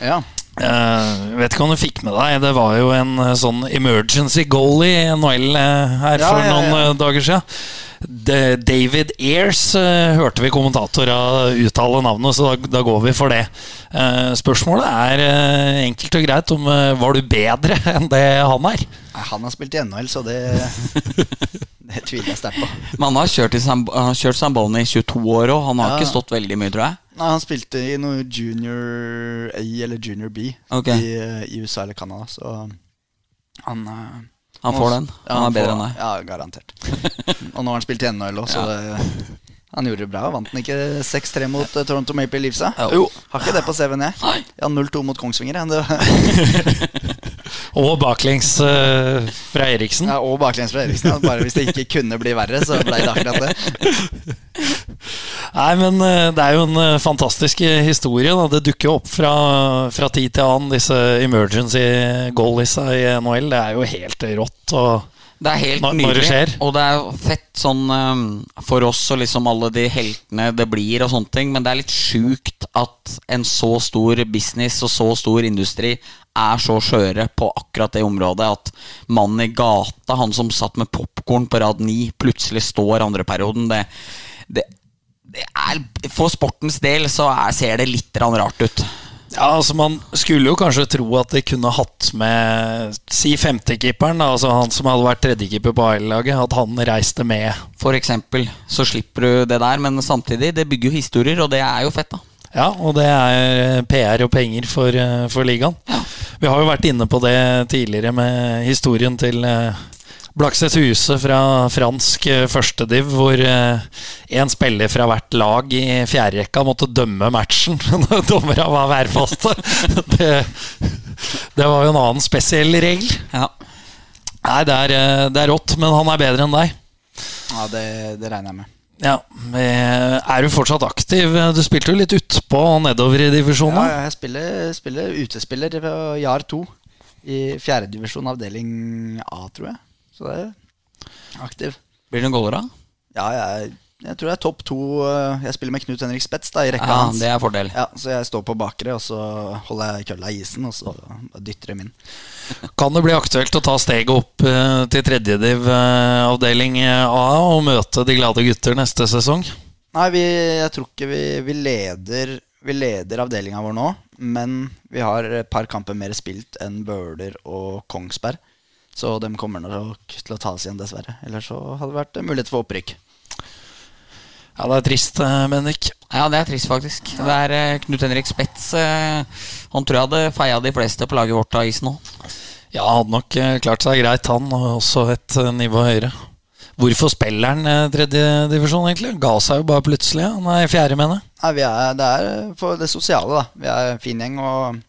Ja. Eh, vet ikke om du fikk med deg, det var jo en eh, sånn emergency goal i NHL eh, her Ja, for ja, noen ja. dager siden. David Ayers eh, hørte vi kommentatorene uttale navnet, så da, da går vi for det. Eh, spørsmålet er enkelt og greit om var du bedre enn det han er? Nei, Han har spilt i NHL, så det, det tviler jeg sterkt på. Men han har kjørt, i Sam- han har kjørt Zamboni i 22 år òg. Han har Ja. ikke stått veldig mye, tror jeg. Nei, Han spilte i noe junior A eller junior B okay. i, eh, i USA eller Canada, så han eh, Han får den. ja, Han er bedre får- enn deg. Ja, garantert. og nå har han spilt i NHL òg, så det, han gjorde det bra. Vant han ikke 6-3 mot eh, Toronto Maple Leafs? Jo. Har ikke det på CV-en, jeg. Nei. Ja, 0-2 mot Kongsvinger. Og baklengs uh, fra Eriksen. ja, og baklengs fra Eriksen. ja. Bare hvis det ikke kunne bli verre, så ble det akkurat det. Nei, men eh, det er jo en eh, fantastisk historie. Da. Det dukker jo opp fra, fra tid til annen, disse emergency goaliesa i NHL. Det er jo helt rått. Og Det er helt Når- nydelig. Og det er fett sånn um, for oss og liksom alle de heltene det blir og sånne ting, men det er litt sjukt at en så stor business og så stor industri er så skjøre på akkurat det området at mannen i gata, han som satt med popkorn på rad 9, plutselig står andreperioden. Det, det, det er, for sportens del så er, ser det litt rart ut. Ja, altså Man skulle jo kanskje tro at de kunne hatt med Si femtekeeperen, altså han som hadde vært tredjekeeper på A-laget, at han reiste med. For eksempel, så slipper du det der, men samtidig, det bygger jo historier, og det er jo fett, da. Ja, og det er PR og penger for, eh, for ligaen. Vi har jo vært inne på det tidligere med historien til eh, Blakstad Huse fra fransk eh, førstediv, hvor én spiller fra hvert lag i fjerderekka måtte dømme matchen når dommerne var værfaste. Det, det var jo en annen spesiell regel. Ja. Nei, det er, eh, det er rått, men han er bedre enn deg. Ja, det, det regner jeg med. Ja, eh, Er du fortsatt aktiv? Du spilte jo litt utpå og nedover i divisjonen? ja, jeg spiller, spiller utespiller på JAR 2 i fjerdedivisjon avdeling A, tror jeg. Så det er aktiv. Blir det noen goaler, da? Ja, jeg, jeg tror jeg er topp to. eh, Jeg spiller med Knut Henrik Spets da, i rekka Ja, hans. det er fordel. Ja, Så jeg står på bakre, og så holder jeg kølla i isen, og så dytter dem inn. Kan det bli aktuelt å ta steget opp eh, til tredjediv eh, avdeling A og møte de glade gutter neste sesong? Nei, vi, jeg tror ikke vi, vi leder Vi leder avdelinga vår nå, men vi har et par kamper mer spilt enn Bøler og Kongsberg. Så de kommer nok til å ta oss igjen, dessverre. Ellers så hadde det vært en mulighet for opprykk. Ja, det er trist, eh, Bendik. Ja, det er trist, faktisk. Det er eh, Knut Henrik Spets. eh, han tror jeg hadde feia de fleste på laget vårt av isen nå. Ja, han hadde nok eh, klart seg greit, han, og også et eh, nivå høyere. Hvorfor spiller han eh, tredjedivisjon, egentlig? Ga seg jo bare plutselig. Han er i fjerde, mener jeg. Nei, er, det er for det sosiale, da. Vi er en fin gjeng, og,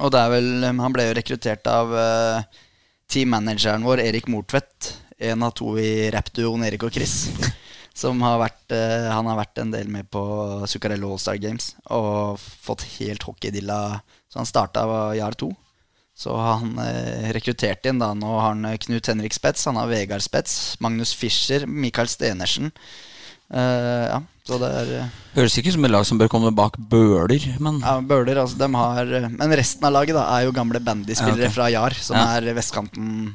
og det er vel Han ble jo rekruttert av uh, teammanageren vår, Erik Mortvedt. En av to i rappduoen Erik og Chris. Som har vært, eh, han har vært en del med på Zuccarello All-Star Games og fått helt hockeydilla. Så han starta JAR 2. Så han eh, rekrutterte inn da. Nå har han eh, Knut Henrik Spets, han har Vegard Spets, Magnus Fischer, Mikael Stenersen. Eh, ja, så det er eh, Høres ikke ut som et lag som bør komme bak Bøler, men ja, Bøler, altså, de har Men resten av laget da er jo gamle bandyspillere Ja, okay. fra JAR, som Ja. er vestkanten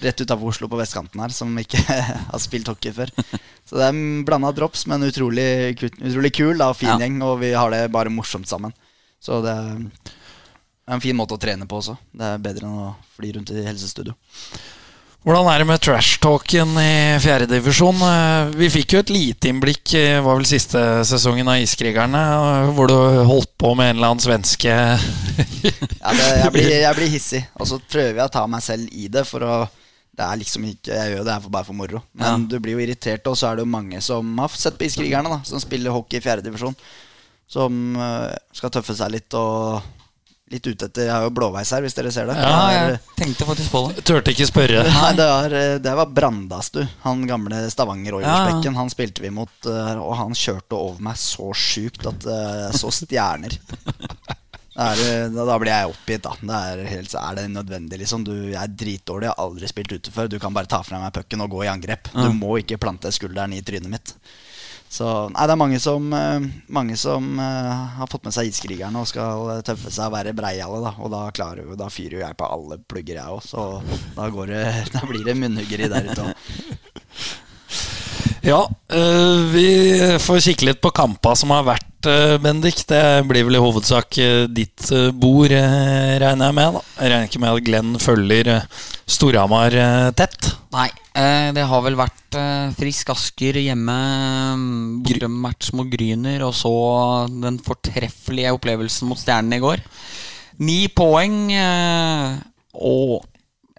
Rett utafor Oslo på vestkanten her, som ikke har spilt hockey før. Så det er blanda drops, men utrolig, utrolig kul da, og fin Ja. gjeng, og vi har det bare morsomt sammen. Så det er en fin måte å trene på også. Det er bedre enn å fly rundt i helsestudio. Hvordan er det med trash-talken i fjerdedivisjon? Vi fikk jo et lite innblikk var vel siste sesongen av Iskrigerne, eh, hvor du holdt på med en eller annen svenske Ja, det, jeg, blir, jeg blir hissig, og så prøver jeg å ta meg selv i det for å det er liksom ikke, Jeg gjør det her bare for moro. Men du blir jo irritert, og så er det jo mange som har sett på Iskrigerne, da som spiller hockey i fjerdedivisjon. Som eh, skal tøffe seg litt og litt ute etter Jeg har jo blåveis her, hvis dere ser det. ja, jeg er, tenkte faktisk på det. Turte ikke spørre. Nei, det, var, eh, det var Brandastu, han gamle Stavanger Oilersbekken. Ja. Han spilte vi mot, eh, og han kjørte over meg så sjukt at eh, jeg så stjerner. Er, da, da blir jeg oppgitt, da. Det er, helt, er det nødvendig, liksom. Du, jeg er dritdårlig, jeg har aldri spilt ute før. Du kan bare ta fra meg pucken og gå i angrep. Du må ikke plante skulderen i trynet mitt. Så nei, det er mange som, eh, mange som uh, har fått med seg Iskrigerne og skal eh, tøffe seg og være breiale, da. Og da, klarer, vi da fyrer jo jeg på alle plugger, jeg òg. Så da, går det, da blir det munnhuggeri der ute òg. Ja, øh, vi får kikke litt på kampa som har vært, øh, Bendik. Det blir vel i hovedsak øh, ditt bord, regner jeg med. da Jeg regner ikke med at Glenn følger Storhamar tett. Nei, eh, det har vel vært Frisk Asker hjemme, mm, bortematch mot Gryner, og så den fortreffelige opplevelsen mot Stjernen i går. Ni poeng, eh, og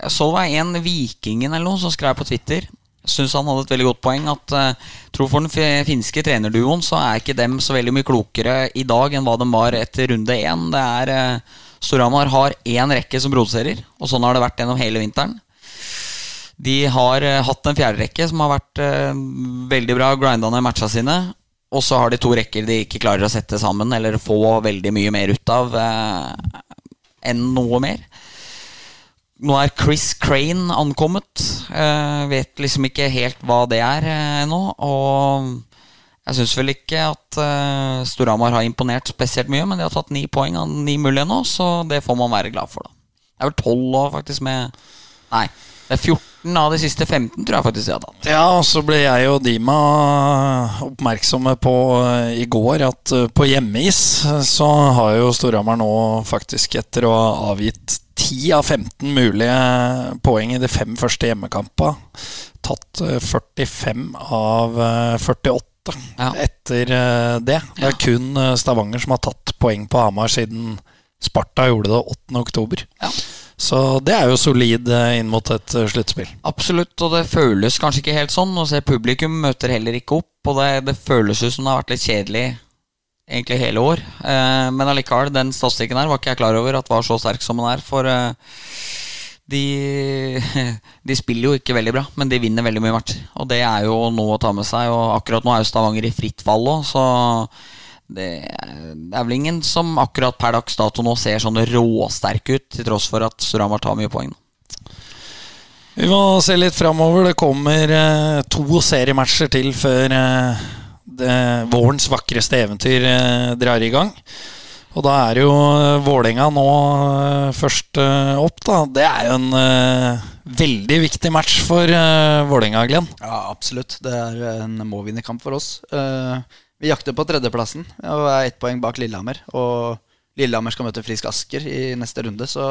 så det var en Vikingen eller noe som skrev på Twitter. Syns han hadde et veldig godt poeng. At eh, tror For den finske trenerduoen så er ikke dem så veldig mye klokere i dag enn hva de var etter runde én. Det er eh, Storhamar har én rekke som produserer, og sånn har det vært gjennom hele vinteren. De har eh, hatt en fjerderekke som har vært eh, veldig bra, grinda ned matcha sine. Og så har de to rekker de ikke klarer å sette sammen eller få veldig mye mer ut av eh, enn noe mer. Nå er Chris Crane ankommet. Eh, vet liksom ikke helt hva det er eh, ennå. Og jeg syns vel ikke at eh, Storhamar har imponert spesielt mye, men de har tatt ni poeng av ni mulige nå, så det får man være glad for, da. Det er vel tolv år, faktisk, med Nei, det er 14 av de siste 15, tror jeg faktisk jeg har tatt. Ja, og så ble jeg og Dima oppmerksomme på eh, i går at eh, på hjemmeis så har jo Storhamar nå faktisk, etter å ha avgitt 10 av 15 mulige poeng i de fem første hjemmekampene, tatt eh, 45 av eh, 48 Ja. etter det. Det er kun Stavanger som har tatt poeng på Hamar siden Sparta gjorde det 8. oktober. Ja. Så det er jo solid eh, inn mot et eh, sluttspill. Absolutt, og det føles kanskje ikke helt sånn. Å se, publikum møter heller ikke opp, og det, det føles ut som det har vært litt kjedelig egentlig hele år. Eh, men allikevel, den statistikken her var ikke jeg klar over at var så sterk som den er. For eh, de, de spiller jo ikke veldig bra, men de vinner veldig mye matcher. Og det er jo noe å ta med seg. Og akkurat nå er jo Stavanger i fritt fall òg, så det er det er vel ingen som akkurat per dags dato nå ser sånn råsterk ut, til tross for at Storhamar tar mye poeng. Vi må se litt framover. Det kommer eh, to seriematcher til før eh, det, vårens vakreste eventyr eh, drar i gang. Og da er jo eh, Vålerenga nå eh, først eh, opp, da. Det er jo en eh, veldig viktig match for eh, Vålerenga, Glenn. Ja, absolutt. Det er en må-vinne-kamp for oss. Eh, vi jakter på tredjeplassen og er ett poeng bak Lillehammer. Og Lillehammer skal møte Frisk Asker i neste runde, så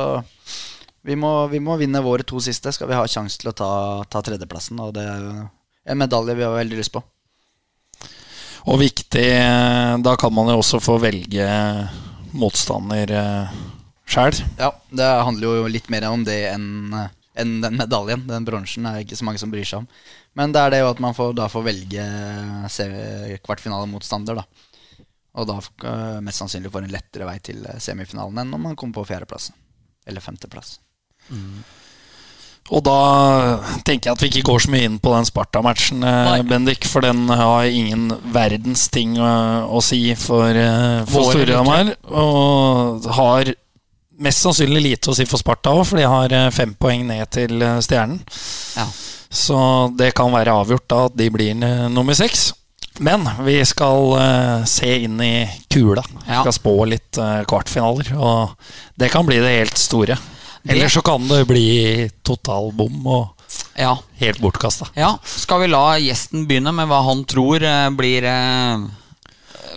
vi må, vi må vinne våre to siste skal vi ha sjanse til å ta, ta tredjeplassen. Og det er jo en medalje vi har veldig lyst på. Og viktig eh, Da kan man jo også få velge motstander uh, sjæl. Ja, det handler jo litt mer om det enn enn den medaljen. Den bronsen er det ikke så mange som bryr seg om. Men det er det jo at man får, da får velge kvartfinalemotstander, da. Og da eh, mest sannsynlig får en lettere vei til eh, semifinalen enn om man kommer på fjerdeplass. Eller femteplass. Og da tenker jeg at vi ikke går så mye inn på den Sparta-matchen, eh, Bendik. For den har ingen verdens ting å, å si for, for Storhamar. Og har mest sannsynlig lite å si for Sparta òg, for de har fem poeng ned til Stjernen. Ja. Så det kan være avgjort da at de blir nummer seks. Men vi skal uh, se inn i kula. Vi Ja. skal spå litt uh, kvartfinaler. Og det kan bli det helt store. Eller så kan det bli total bom og Ja. helt bortkasta. ja. Skal vi la gjesten begynne med hva han tror uh, blir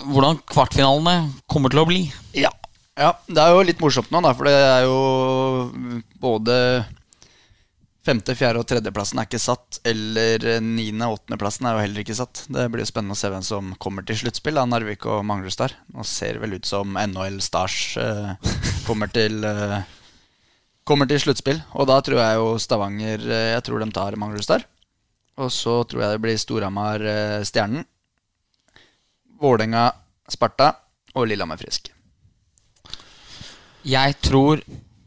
Hvordan kvartfinalene kommer til å bli? Ja. Ja, det er jo litt morsomt nå, da, for det er jo både femte, fjerde og tredjeplassen er ikke satt. Eller niende og åttendeplassen er jo heller ikke satt. Det blir jo spennende å se hvem som kommer til sluttspill av Narvik og Manglerud Nå ser det vel ut som NHL Stars eh, kommer til eh, Kommer til sluttspill. Og da tror jeg jo Stavanger eh, Jeg tror de tar Manglerud Og så tror jeg det blir Storhamar eh. Vålerenga Sparta og Lillehammer Frisk. Jeg tror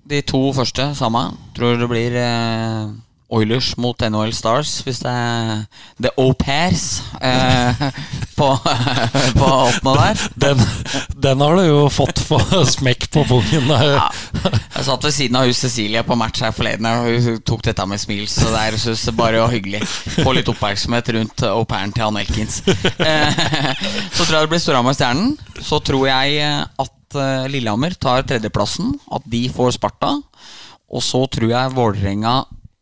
de to første samme. Tror det blir eh, Oilers mot NHL Stars, hvis det er The Au Pairs eh, på, på åttende der. Den, den har du jo fått på smekk på pungen. Ja. Jeg satt ved siden av hun Cecilie på match her forleden, og hun tok dette med smil. Så det er synes jeg bare var hyggelig. Få litt oppmerksomhet rundt au pairen til Ann Elkins. Eh, Så tror jeg det blir Storhamar Stjernen. Så tror jeg eh, eh, Lillehammer tar tredjeplassen, at de får Sparta. Og så tror jeg Vålerenga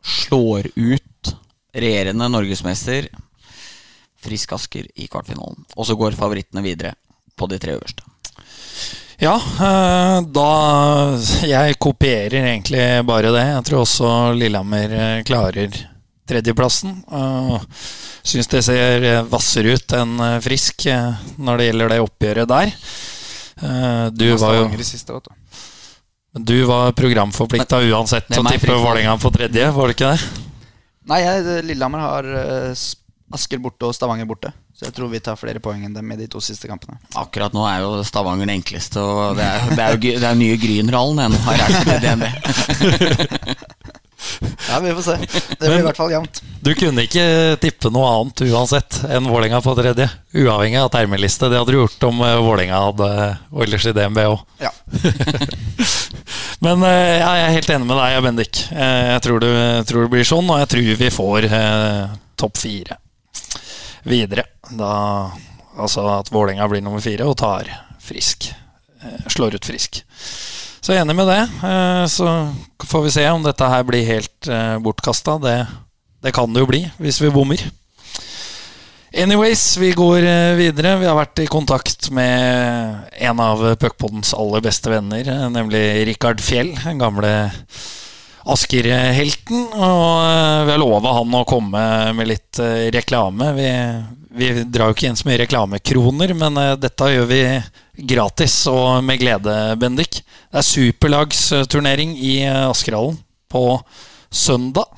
slår ut regjerende norgesmester Frisk Asker i kvartfinalen. Og så går favorittene videre på de tre øverste. Ja, eh, da Jeg kopierer egentlig bare det. Jeg tror også Lillehammer eh, klarer tredjeplassen. Syns det ser hvassere ut enn Frisk når det gjelder det oppgjøret der. Uh, du var jo du. Du var programforplikta uansett til å tippe. Vålerenga på tredje, var det ikke det? Nei, jeg, Lillehammer har eh, Asker borte og Stavanger borte. Så jeg tror vi tar flere poeng enn dem i de to siste kampene. Akkurat nå er jo Stavanger den enkleste, og det er, det er jo det er nye Grünerhallen nå har meg det DNB. Ja, vi får se. Det blir i hvert fall jevnt. Du kunne ikke tippe noe annet uansett enn Vålerenga på tredje. Uavhengig av termeliste. Det hadde du gjort om eh, Vålerenga hadde Oilers i DNB òg. Ja. Men eh, ja, jeg er helt enig med deg, Bendik. Eh, Jeg tror det, tror det blir sånn, og jeg tror vi får eh, topp fire videre. Da, altså at Vålerenga blir nummer fire og tar Frisk. Eh, slår ut Frisk. Så jeg er enig med det. Eh, så får vi se om dette her blir helt eh, bortkasta. Det, det kan det jo bli hvis vi bommer. Anyways, vi går eh, videre. Vi har vært i kontakt med en av Puckpoddens aller beste venner, nemlig Rikard Fjell, den gamle Asker-helten. Og vi har lova han å komme med litt reklame. Vi, vi drar jo ikke inn så mye reklamekroner, men dette gjør vi gratis og med glede, Bendik. Det er superlagsturnering i eh, Askerhallen på søndag.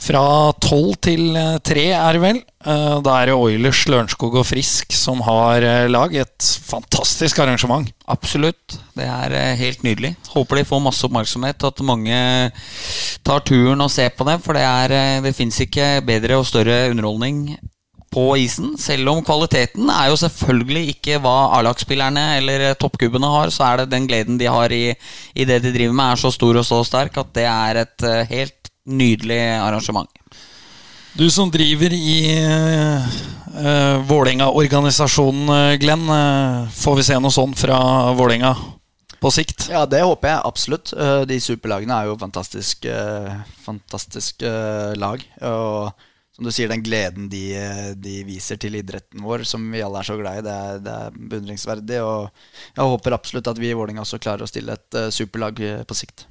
Fra tolv til eh, tre, er det vel. Eh, Da er det Oilers, Lørenskog og Frisk som har lag. Et fantastisk arrangement. Absolutt. Det er helt nydelig. Håper de får masse oppmerksomhet, at mange tar turen og ser på det. For det, er, det fins ikke bedre og større underholdning på isen. Selv om kvaliteten er jo selvfølgelig ikke hva A-lagsspillerne eller toppkubbene har, så er det den gleden de har i, i det de driver med, er så stor og så sterk at det er et eh, helt nydelig arrangement. Du som driver i uh, Vålerenga-organisasjonen, eh, Glenn. får vi se noe sånt fra Vålerenga på sikt? Ja, det håper jeg absolutt. De superlagene er jo fantastisk, fantastisk lag. Og som du sier, den gleden de, de viser til idretten vår, som vi alle er så glad i, det er, det er beundringsverdig. Og jeg håper absolutt at vi i Vålerenga også klarer å stille et uh, superlag eh, på sikt.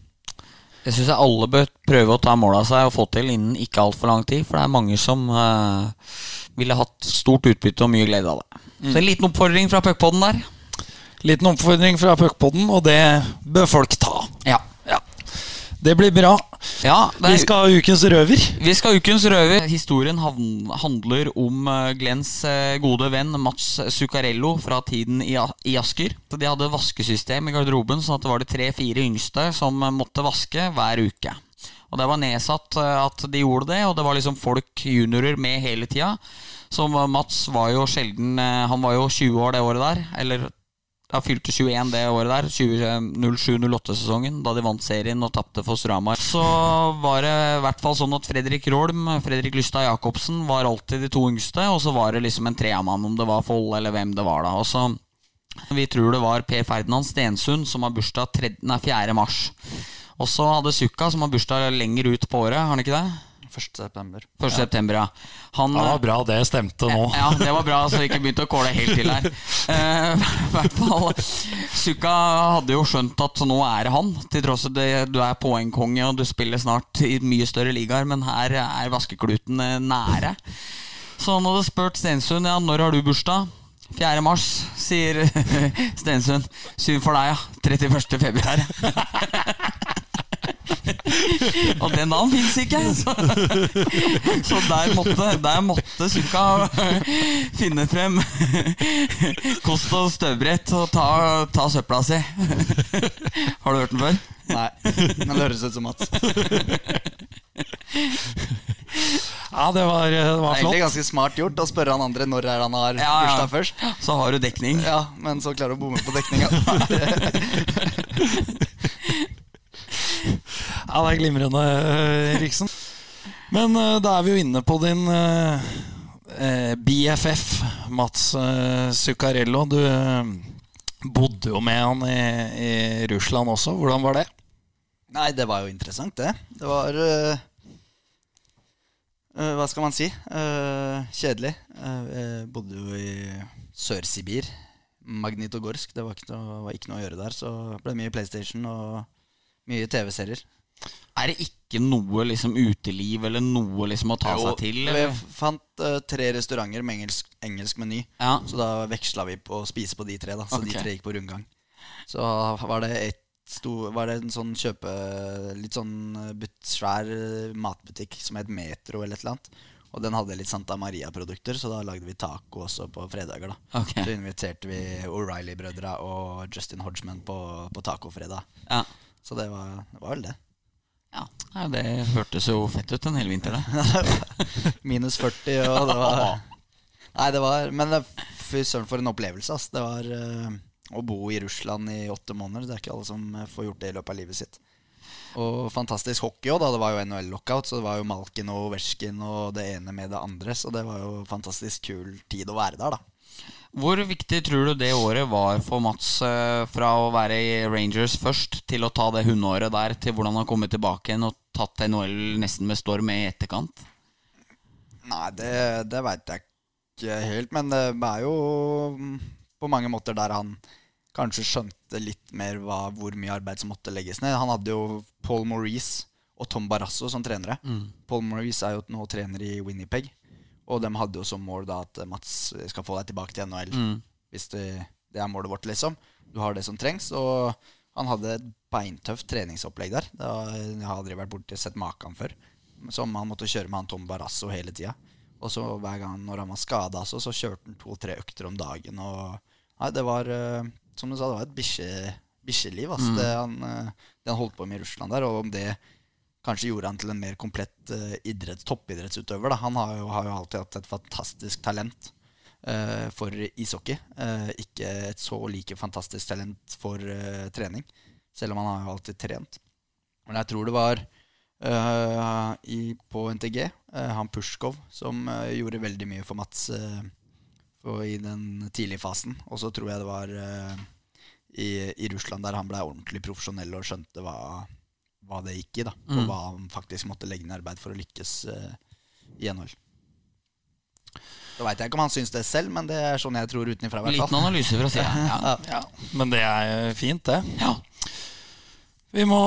Det syns jeg alle bør prøve å ta mål av seg og få til innen ikke altfor lang tid. For det er mange som uh, ville hatt stort utbytte og mye glede av det. Så en liten oppfordring fra puckpoden der. Liten oppfordring fra puckpoden, og det bør folk ta. Ja. Det blir bra. ja er, Vi skal ha ukens røver. vi skal ha ukens røver. Historien handler om eh, Glens eh, gode venn Mats Zuccarello fra tiden i, Asker. De hadde vaskesystem i garderoben, sånn at det var de tre-fire yngste som eh, måtte vaske hver uke. Og det var nedsatt at de gjorde det, og det var liksom folk, juniorer, med hele tida. Så Mats var jo sjelden Han var jo 20 år det året der. Eller han fylte 21 det året der, 07-08-sesongen, da de vant serien og tapte for Strama. Så var det i hvert fall sånn at Fredrik Rolm, Fredrik Lystad Jacobsen var alltid de to yngste, og så var det liksom en treamann, om det var Foll eller hvem det var da. Og så vi tror det var Per Ferdinand Stensund som har bursdag 3, nei, 4. mars. Og så hadde Sukka, som har bursdag lenger ut på året, har han ikke det? 1. september. 1. september, ja. Han, Ja, det var bra det stemte nå. ja, det var bra, så vi ikke begynte å kåle helt til her. Eh, hvert fall Sukka hadde jo skjønt at nå er det han. Til tross for at du er poengkonge og du spiller snart i mye større ligaer, men her er vaskekluten eh, nære. Så han hadde spurt Stensund ja, når har du bursdag. 4. mars, sier Stensund. Syn for deg, ja. 31. februar. Og den dagen fins ikke! Så, så der måtte, der måtte Sukka finne frem kost og støvbrett og ta, ta søpla si. Har du hørt den før? Nei, men det høres ut som Mats. Ja, det var, det var Egentlig ganske smart gjort å spørre han andre når er han har Ja, ja. bursdag først. Så har du dekning. Ja, Men så klarer du å bomme på dekninga. Ja, det er glimrende, Riksen. Men eh, da er vi jo inne på din eh, eh, BFF, Mats eh, Zuccarello. Du eh, bodde jo med han i, i Russland også. Hvordan var det? Nei, det var jo interessant, det. Det var uh, uh, Hva skal man si? Uh, kjedelig. Jeg bodde jo i Sør-Sibir. Magnitogorsk. Det var ikke, noe, var ikke noe å gjøre der. Så det ble mye PlayStation og mye TV-serier. Er det ikke noe liksom uteliv eller noe liksom å ta Jo, seg til? Vi fant uh, tre restauranter med engelsk, engelsk meny. Ja. Så da veksla vi på å spise på de tre. da Så okay. de tre gikk på rundgang. Så var det et sto, Var det en sånn kjøpe Litt sånn eh, but, svær eh, matbutikk som het Metro eller et eller annet. Og den hadde litt Santa Maria-produkter, så da lagde vi taco også på fredager. da okay. Så inviterte vi O'Reilly-brødra og Justin Hodgman på, på tacofredag. Ja. Så det var, det var vel det. ja. Nei, Det hørtes jo fett ut en hel vinter, det. Minus 40, og det var Nei, det var Men fy søren, for en opplevelse, ass. Det var eh, å bo i Russland i åtte måneder. Det er ikke alle som eh, får gjort det i løpet av livet sitt. Og fantastisk hockey òg, da. Det var jo NHL-lockout, så det var jo Malkin og Ovetsjkin og det ene med det andre. Så det var jo fantastisk kul tid å være der, da. Hvor viktig tror du det året var for Mats eh, fra å være i Rangers først til å ta det hundeåret der, til hvordan han har kommet tilbake igjen og tatt NHL nesten med storm i etterkant? Nei, det, det veit jeg ikke helt, men det er jo mm, på mange måter der han kanskje skjønte litt mer hva, hvor mye arbeid som måtte legges ned. Han hadde jo Paul Maurice og Tom Barrasso som trenere. Paul Maurice er jo nå trener i Winnipeg, og de hadde jo som mål da at Mats skal få deg tilbake til NHL. Hvis det, det er målet vårt, liksom. Du har det som trengs. Og han hadde et beintøft treningsopplegg der. Det jeg har aldri vært borti sett maken før. Som han måtte kjøre med han Tom Barrasso hele tida. Og så hver gang når han var skada, så, så kjørte han to-tre økter om dagen. Og nei, det var eh, som du sa, det var et bikkjeliv. Altså. Mm. Det, han, eh, det han holdt på med i Russland der. Og om det kanskje gjorde han til en mer komplett uh, idretts, toppidrettsutøver. Da. Han har jo, har jo alltid hatt et fantastisk talent uh, for ishockey. Uh, ikke et så like fantastisk talent for trening, selv om han har jo alltid trent. Men jeg tror det var i, på NTG, han Pushkov, som gjorde veldig mye for Mats for, i den tidlige fasen. Og så tror jeg det var i, i Russland der han ble ordentlig profesjonell og skjønte hva, hva det gikk i. da Og hva han faktisk måtte legge ned arbeid for å lykkes eh, i NHL. Så veit jeg ikke om han syns det selv, men det er sånn jeg tror utenfra. Liten analyse fra sida. Ja. Ja, men det er fint, det. ja. Vi må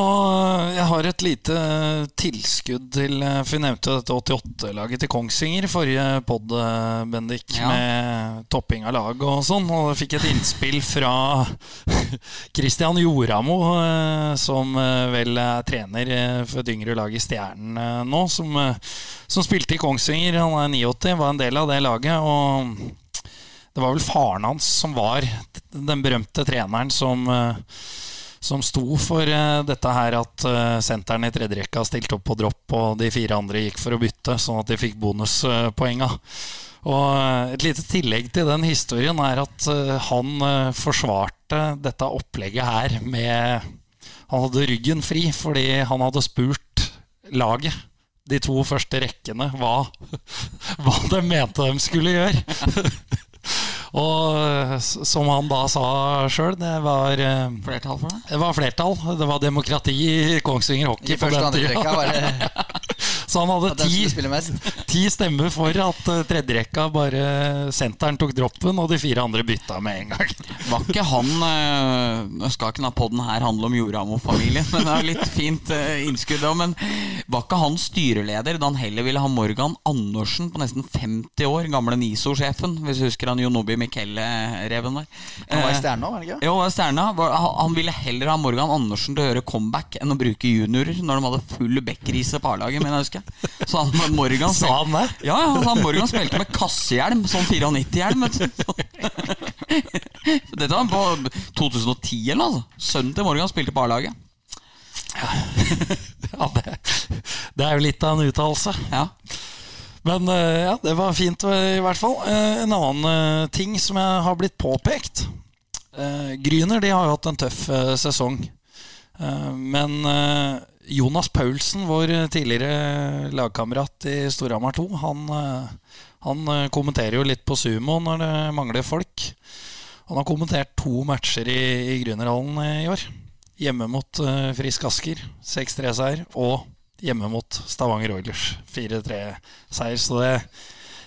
Jeg har et lite tilskudd til For vi nevnte dette 88-laget til Kongsvinger i forrige pod, Bendik, Ja. med topping av lag og sånn. Og jeg fikk et innspill fra Christian Joramo, eh, som eh, vel er trener eh, for et yngre lag i Stjernen nå, som, som spilte i Kongsvinger. Han er 89, var en del av det laget. Og det var vel faren hans som var den berømte treneren som som sto for eh, dette her at uh, senteren i tredje rekka stilte opp på dropp, og de fire andre gikk for å bytte, sånn at de fikk bonuspoenga. Og eh, et lite tillegg til den historien er at eh, han eh, forsvarte dette opplegget her med Han hadde ryggen fri fordi han hadde spurt laget de to første rekkene hva, hva de mente de skulle gjøre. Og eh, som han da sa sjøl, det var eh, Flertall for det? det var flertall. Det var demokrati i Kongsvinger Hockey I på første og den tida. det Så han hadde ti, ti stemmer for at uh, tredjerekka bare senteren tok droppen, og de fire andre bytta med en gang. Var ikke han eh, Nå skal ikke denne podden her handle om Joramo-familien, men det er litt fint øh, innskudd. da, Men var ikke han styreleder da han heller ville ha Morgan Andersen på nesten 50 år? Gamle NISO-sjefen, hvis du husker han Jonobi Michele-reven der. Han var i Stjerna, var han ikke? Jo, var- stjerna. han ville heller ha Morgan Andersen til å gjøre comeback enn å bruke juniorer når de hadde full backrise på A-laget. mener jeg husker. Så han, Morgan Sa han det? Ja, ja, han Morgan spilte med kassehjelm, sånn 94-hjelm. Dette var på 2010 eller noe. altså. Sønnen til Morgan spilte på A-laget. Ja, det, det er jo litt av en uttalelse. Ja. Men eh, ja, det var fint eh, i hvert fall. Eh, En annen ting som jeg har blitt påpekt. Gryner de har jo hatt en tøff sesong. Men Jonas Paulsen, vår tidligere lagkamerat i Storhamar 2, han, eh, han eh, kommenterer jo litt på sumo når det mangler folk. Han har kommentert to matcher i, i Grünerhallen i år. Hjemme mot eh, Frisk Asker, 6-3-seier. Og hjemme mot Stavanger Oilers, 4-3-seier. Så det,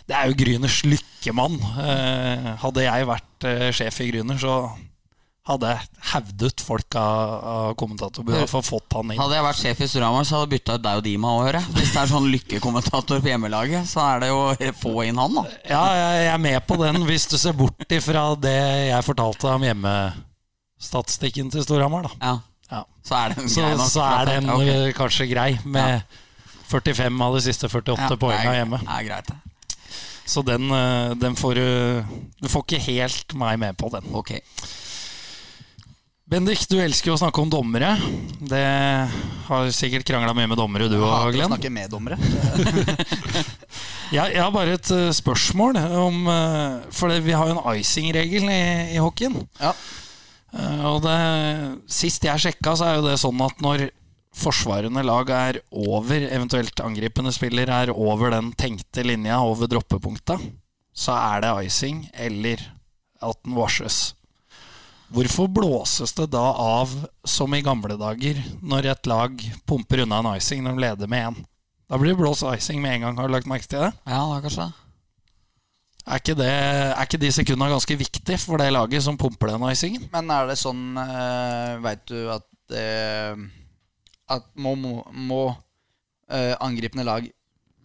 det er jo Grüners lykkemann. Eh, hadde jeg vært eh, sjef i Grüner, så hadde hevdet folk av, av kommentatorbyrået for fått han inn. Hadde jeg vært sjef i Storhamar, så hadde jeg bytta ut deg og Dima òg, hører. Hvis det er sånn lykkekommentator på hjemmelaget, så er det jo å få inn han, da. Ja, jeg er med på den, hvis du ser bort ifra det jeg fortalte om hjemmestatistikken til Storhamar, da. Ja. Ja. Så er den Så, nok. så er den okay. kanskje grei, med 45 av de siste 48 Ja, poengene hjemme. Det er greit, det. Så den, eh, den får du Du får ikke helt meg med på den. Ok. Bendik, du elsker jo å snakke om dommere. Det har sikkert krangla mye med dommere, du Jeg òg, Glenn. snakke med dommere. Jeg, jeg har bare et eh, spørsmål om eh, For det, vi har jo en icing-regel i, i hockeyen. Ja. Eh, Og det, sist jeg sjekka, så er jo det sånn at når forsvarende lag er over, eventuelt angripende spiller er over den tenkte linja, over droppepunkta, så er det icing eller at den varsles. Hvorfor blåses det da av som i gamle dager, når et lag pumper unna en icing når de leder med én? Da blir det blåst icing med en gang, har du lagt merke til det? Ja, da kanskje. Er ikke, det, er ikke de sekundene ganske viktige for det laget som pumper den icingen? Men er det sånn uh, Veit du at eh, At må, må, må eh, angripende lag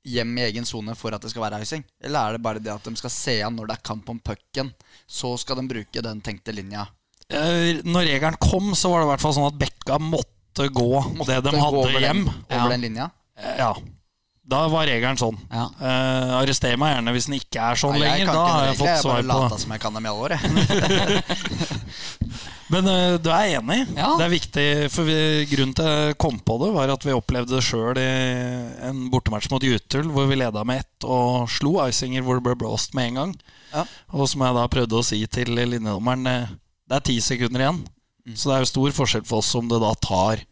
hjem i egen sone for at det skal være icing? Eller er det bare det at de skal se an når det er kamp om pucken, så skal de bruke den tenkte linja? Eh, Når regelen kom, så var det i hvert fall sånn at Bekka måtte gå det de hadde over hjem. Den, over Ja. den linja? Eh, Ja. Da var regelen sånn. Ja. Uh, arrester meg gjerne hvis den ikke er sånn Nei, lenger. Da har jeg fått jeg svar på lata som jeg kan dem i alle år. jeg. Men uh, du er enig? Ja. Det er viktig, for vi, Grunnen til jeg kom på det, var at vi opplevde det sjøl i en bortematch mot Jutul, hvor vi leda med ett og slo icinger hvor det ble blåst med en gang. Ja. Og som jeg da prøvde å si til linjedommeren, det er ti sekunder igjen. Mm. Så det er jo stor forskjell for oss om det da tar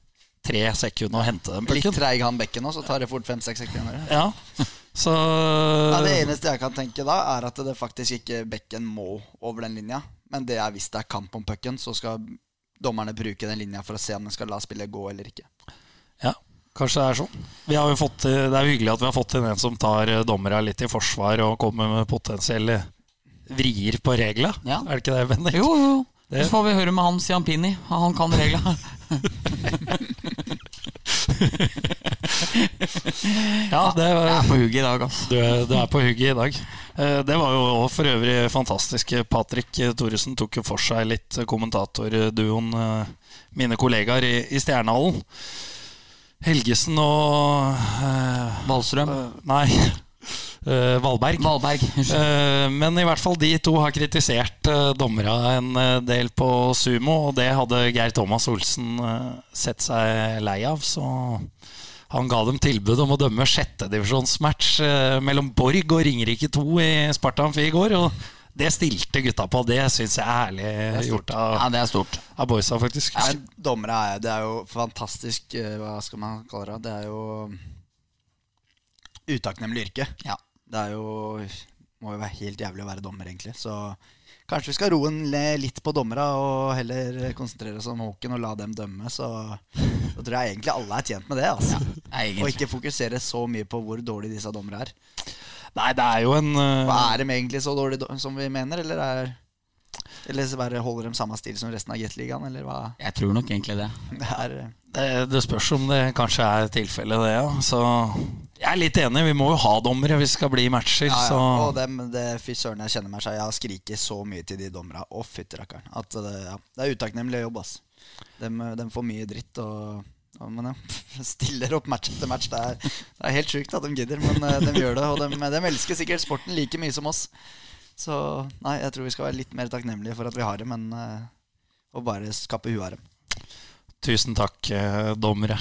tre sekunder å hente den Litt pucken. treig han bekken òg, så tar det fort fem-seks sekunder. Ja. Så Nei, det eneste jeg kan tenke da, er at det faktisk ikke bekken må over den linja. Men det er hvis det er kamp om pucken, så skal dommerne bruke den linja for å se om den skal la spillet gå eller ikke. Ja, kanskje det er sånn. Vi har jo fått, det er hyggelig at vi har fått inn en som tar dommerne litt i forsvar og kommer med potensielle vrier på reglene. Ja. Er det ikke det, Bendik? Jo, jo. Det- Så får vi høre med han Siampini. Han kan reglene. Ja, det Jeg er på hugget i dag, altså. du, er, du er på hugget i dag. Eh, Det var jo for øvrig fantastisk. Patrick Thoresen tok jo for seg litt kommentatorduoen eh, mine kollegaer i, i Stjernehallen. Helgesen og Valstrøm? Eh, Nei, eh, Valberg. Valberg. Eh, Men i hvert fall de to har kritisert uh, dommerne en eh, del på sumo, og det hadde Geir Thomas Olsen eh, sett seg lei av, så han ga dem tilbud om å dømme sjettedivisjonsmatch uh, mellom Borg og Ringerike 2 i Sparta Amfi i går, og det stilte gutta på. Det syns jeg er ærlig gjort av, Ja, det er stort. av boysa, faktisk. Ja, dommere er, det er jo fantastisk eh, Hva skal man kalle det? Det er jo utakknemlig yrke. Ja. Det er jo må jo være helt jævlig å være dommer, egentlig. Så kanskje vi skal roe litt på dommera og heller konsentrere oss om hockeyen og la dem dømme. Så da tror jeg egentlig alle er tjent med det. Altså. Ja, og ikke fokusere så mye på hvor dårlig disse dommerne er. Nei, det er jo en uh... Er de egentlig så dårlige som vi mener, eller er Eller så bare holder de samme stil som resten av eller hva? Jeg tror nok egentlig det. Det er det, det spørs om det kanskje er tilfellet, det, ja. Så jeg er litt enig. Vi må jo ha dommere hvis det skal bli matcher. Ja, ja. Og dem, det, fy søren, jeg kjenner meg seg. Jeg har skriket så mye til de dommerne. Å, fytti rakkeren. Det, ja, det er utakknemlig jobb, ass. Dem, dem får mye dritt og, og Men ja, stiller opp match etter match. Det er, det er helt sjukt at de gidder, men eh, de gjør det. Og de, de elsker sikkert sporten like mye som oss. Så nei, jeg tror vi skal være litt mer takknemlige for at vi har dem, enn eh, å bare skape huet av dem. tusen takk, eh, dommere,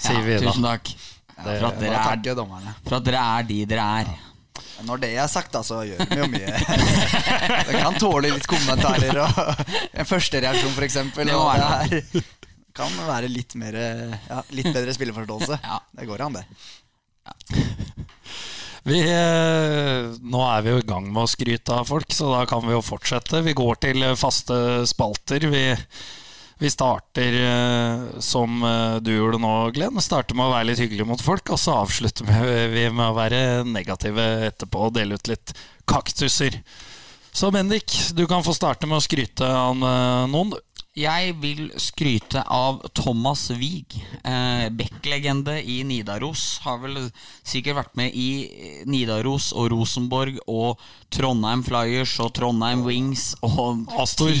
sier vi da. tusen takk. Det- For at, dere er, for at dere er de dere er. Når det er sagt, da, så gjør vi jo mye. Det kan tåle litt kommentarer og en førstereaksjon, f.eks. Det Det kan være litt, mer, ja, litt bedre spilleforståelse. Ja. Det går an, det. Vi, eh, nå er vi jo i gang med å skryte av folk, så da kan vi jo fortsette. Vi går til faste spalter. Vi, vi starter eh, som eh, du gjorde nå, Glenn. Starter med å være litt hyggelig mot folk, og så avslutter vi- med å være negative etterpå og dele ut litt kaktuser. Så Bendik, du kan få starte med å skryte av eh, noen. du. Jeg vil skryte av Thomas Wiig. Eh, Beck-legende i Nidaros. Har vel sikkert vært med i Nidaros og Rosenborg og Trondheim Flyers og Trondheim Wings og Astor.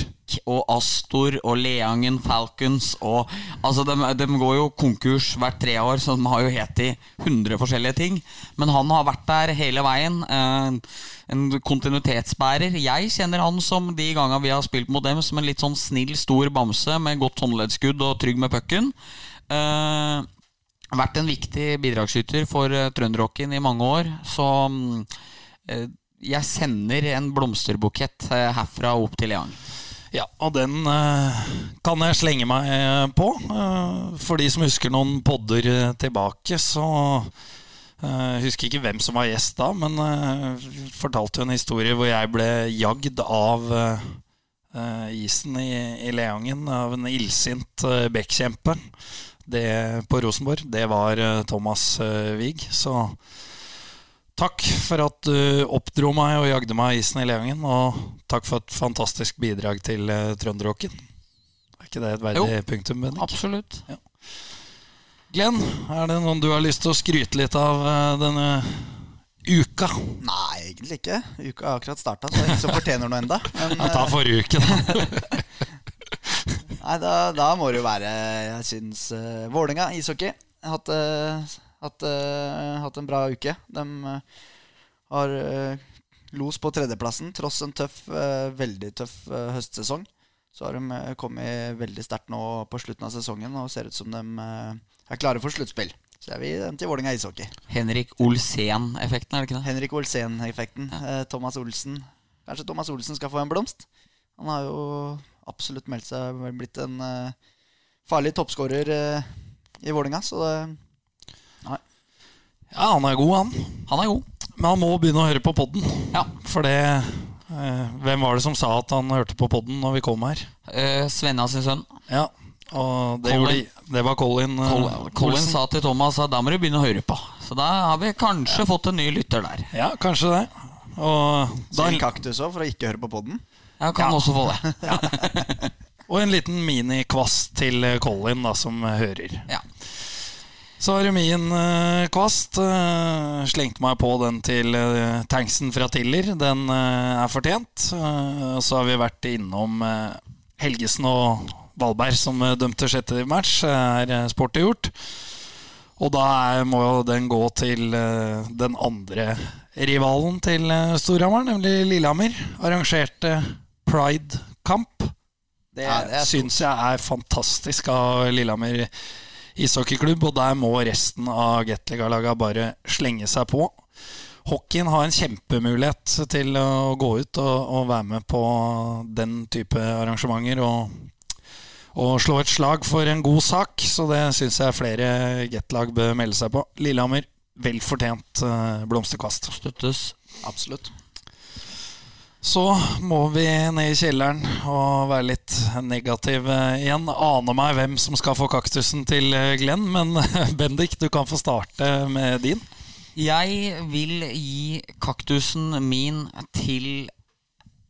Og Astor og Leangen Falcons og Altså, de, de går jo konkurs hvert tre år, så de har jo het i 100 forskjellige ting. Men han har vært der hele veien. Eh, en kontinuitetsbærer. Jeg kjenner han som de gangene vi har spilt mot dem, som en litt sånn snill, stor bamse med godt håndleddskudd og trygg med pucken. Eh, vært en viktig bidragsyter for uh, trønderrocken i mange år. Så mm, eh, jeg sender en blomsterbukett eh, herfra opp til Leangen. Ja, og den eh, kan jeg slenge meg eh, på. Eh, for de som husker noen podder eh, tilbake, så eh, Husker ikke hvem som var gjest da, men eh, fortalte jo en historie hvor jeg ble jagd av isen i, i Leangen av en illsint Beck-kjempe Det på Rosenborg. Det var Thomas Wiig. Så Takk for at du oppdro meg og jagde meg av isen i levingen, Og takk for et fantastisk bidrag til uh, trønderrocken. Er ikke det et verdig Jo. punktum, Bendik? Absolutt. Glenn, er det noen du har lyst til å skryte litt av uh, denne uka? Nei, egentlig ikke. Uka har akkurat starta, så det er ingen som fortjener noe enda. Men, Ja, ta eh, forrige uke, da. Nei, da, da må det jo være Jeg syns uh, Vålerenga ishockey har hatt, eh, hatt, uh, hatt en bra uke. De uh, har eh, los på tredjeplassen tross en tøff, eh, veldig tøff eh, høstsesong. Så har de eh, kommet veldig sterkt nå på slutten av sesongen og ser ut som de eh, er klare for sluttspill. Så er vi den til Vålerenga ishockey. Henrik Olsen-effekten, er det ikke det? Henrik Olsen-effekten. Eh, Thomas Olsen. Kanskje Thomas Olsen skal få en blomst? Han har jo absolutt meldt seg blitt en eh, farlig toppskårer eh, i Vålinga, så det. Ja, han er god, han. Han er god. Men han må begynne å høre på podden. Ja. For det eh, Hvem var det som sa at han hørte på podden når vi kom her? Eh, Svenna sin sønn. Ja, og det, Colin. gjorde, de- det var Colin. eh, Colin, Colin Olsen. sa til Thomas at da må du begynne å høre på. Så da har vi kanskje fått en ny lytter der. Ja, kanskje det. Og, da, en kaktus òg, for å ikke høre på podden. Jeg kan også få det. og en liten minikvass til eh, Colin, da, som hører. Ja. Så har min uh, kvast. uh, slengte meg på den til uh, tanksen fra Tiller. Den uh, er fortjent. Uh, så har vi vært innom eh, Helgesen og Valberg som eh, dømte sjette match. er eh, sporty gjort. Og da må jo den gå til eh, den andre rivalen til eh, Storhamar, nemlig Lillehammer. Arrangerte Pride-kamp. Det, Ja, det syns jeg er fantastisk av Lillehammer ishockeyklubb, og der må resten av Gateliga-laga bare slenge seg på. Hockeyen har en kjempemulighet til å gå ut og, og være med på den type arrangementer og, og slå et slag for en god sak, så det syns jeg flere Gat-lag bør melde seg på. Lillehammer, vel fortjent eh, blomsterkvast. Støttes. Absolutt. Så må vi ned i kjelleren og være litt negative igjen. Aner meg hvem som skal få kaktusen til eh, Glenn, men Bendik, du kan få starte med din. Jeg vil gi kaktusen min til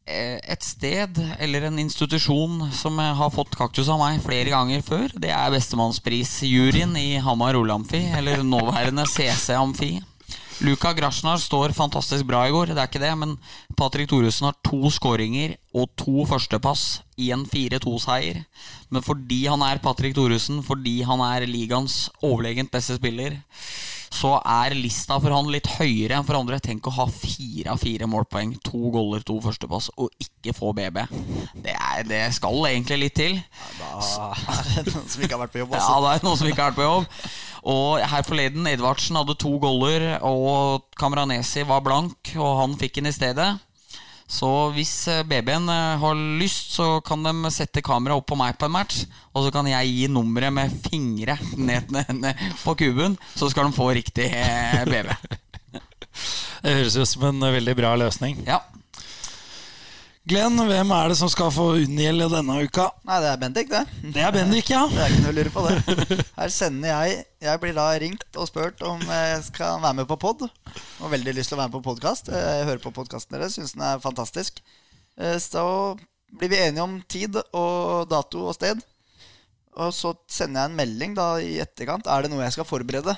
eh, et sted eller en institusjon som har fått kaktus av meg flere ganger før. Det er Bestemannspris-juryen i Hamar Ole-amfi, eller nåværende CC Amfi. Luka Grasjnar står fantastisk bra i går, det er ikke det, men Patrick Thoresen har to skåringer og to førstepass i en 4-2-seier. Men fordi han er Patrick Thoresen, fordi han er ligaens overlegent beste spiller, så er lista for han litt høyere enn for andre. Tenk å ha fire av fire målpoeng, to goller, to førstepass, og ikke få BB. Det, er, det skal egentlig litt til. Da er det noen som ikke har vært på jobb Ja, også. det er noen som ikke har vært på jobb. Og her forleden, Edvardsen hadde to goller, og Kamranesi var blank, og han fikk den i stedet. Så hvis babyen BB-en eh, har lyst, så kan de sette kamera opp på meg på en match. Og så kan jeg gi nummeret med fingre ned, ned, ned på kuben, så skal de få riktig eh, BB. Det høres ut som en veldig bra løsning. Ja. Glenn, hvem er det som skal få unngjelde denne uka? Nei, det er Bendik, det. Det er Bendik, ja. Det er ikke noe å lure på det. Her sender jeg Jeg blir da ringt og spurt om jeg skal være med på pod. Har veldig lyst til å være med på podkast. Jeg hører på podkasten deres, syns den er fantastisk. Eh, Så blir vi enige om tid og dato og sted. Og så sender jeg en melding da i etterkant. Er det noe jeg skal forberede?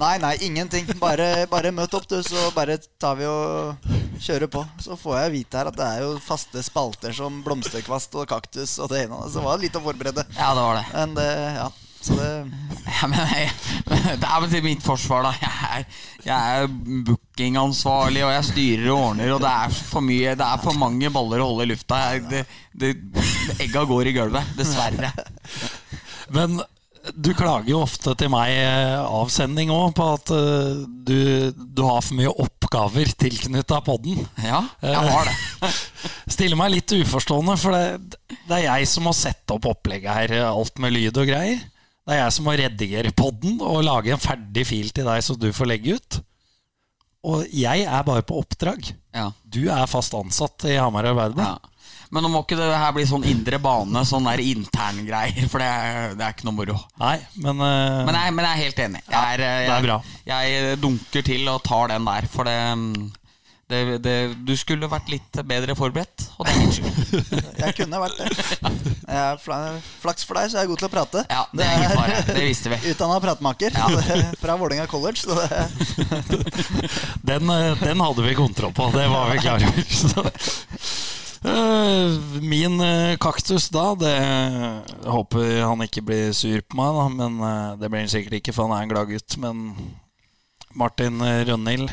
Nei, nei, ingenting. Bare, bare møt opp, du, så bare tar vi og kjører på. Så får jeg vite her at det er jo faste spalter som blomsterkvast og kaktus og det ene. Så det var litt å forberede. Ja, det var det. Men det, ja. Så det Ja, men jeg, det er vel til mitt forsvar, da. Jeg er, jeg er bookingansvarlig, og jeg styrer og ordner, og det er for mye Det er for mange baller å holde i lufta. Jeg, det, det, egga går i gulvet. Dessverre. Men du klager jo ofte til meg avsending av sending òg på at eh, du, du har for mye oppgaver tilknytta podden. Ja, jeg har det. Stiller meg litt uforstående, for det, det er jeg som må sette opp opplegget her, alt med lyd og greier. Det er jeg som må redigere podden og lage en ferdig fil til deg som du får legge ut. Og jeg er bare på oppdrag. Ja. Du er fast ansatt i Hamar Arbeiderblad. Ja. Men nå må ikke det her bli sånn indre bane, sånn der interngreier, for det er, det er ikke noe moro. Nei, men, uh, Men jeg, men jeg er helt enig. Jeg, er, eh, det er bra. Jeg, jeg dunker til og tar den der, for det, det, det Du skulle vært litt bedre forberedt, og det er min skyld. Jeg kunne vært det. Jeg er fla- flaks for deg, så jeg er god til å prate. Ja, det er ingen fare. Det visste vi. Utdanna pratemaker fra Vålerenga college. Så det, Den, eh, den hadde vi kontroll på, det var vi klare over. Eh, Min eh, kaktus da, det jeg håper han ikke blir sur på meg, da, men eh, det blir han sikkert ikke, for han er en glad gutt. Men Martin Rønhild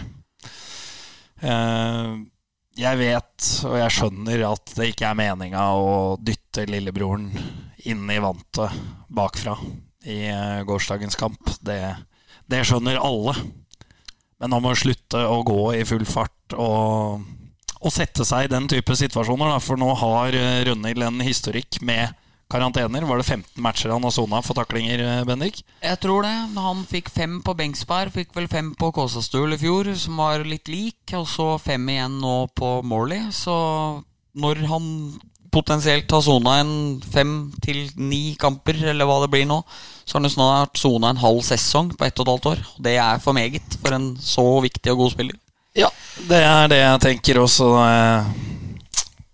Jeg vet, og jeg skjønner, at det ikke er meninga å dytte lillebroren inn i vantet bakfra i gårsdagens kamp. Det, det skjønner alle. Men han må slutte å gå i full fart og, og sette seg i den type situasjoner. Da. For nå har eh, Rønhild en historikk med karantener. Var det 15 matcher han har sona for taklinger, eh, Bendik? Jeg tror det. Han fikk fem på Bengsberg, fikk vel fem på Kåsastul i fjor, som var litt lik, og så fem igjen nå på Morley. Så når han potensielt har sona en fem til ni kamper, eller hva det blir nå, så har han snart sona en halv sesong på ett og et halvt år. Det er for meget for en så viktig og god spiller. Ja, det er det jeg tenker også. eh,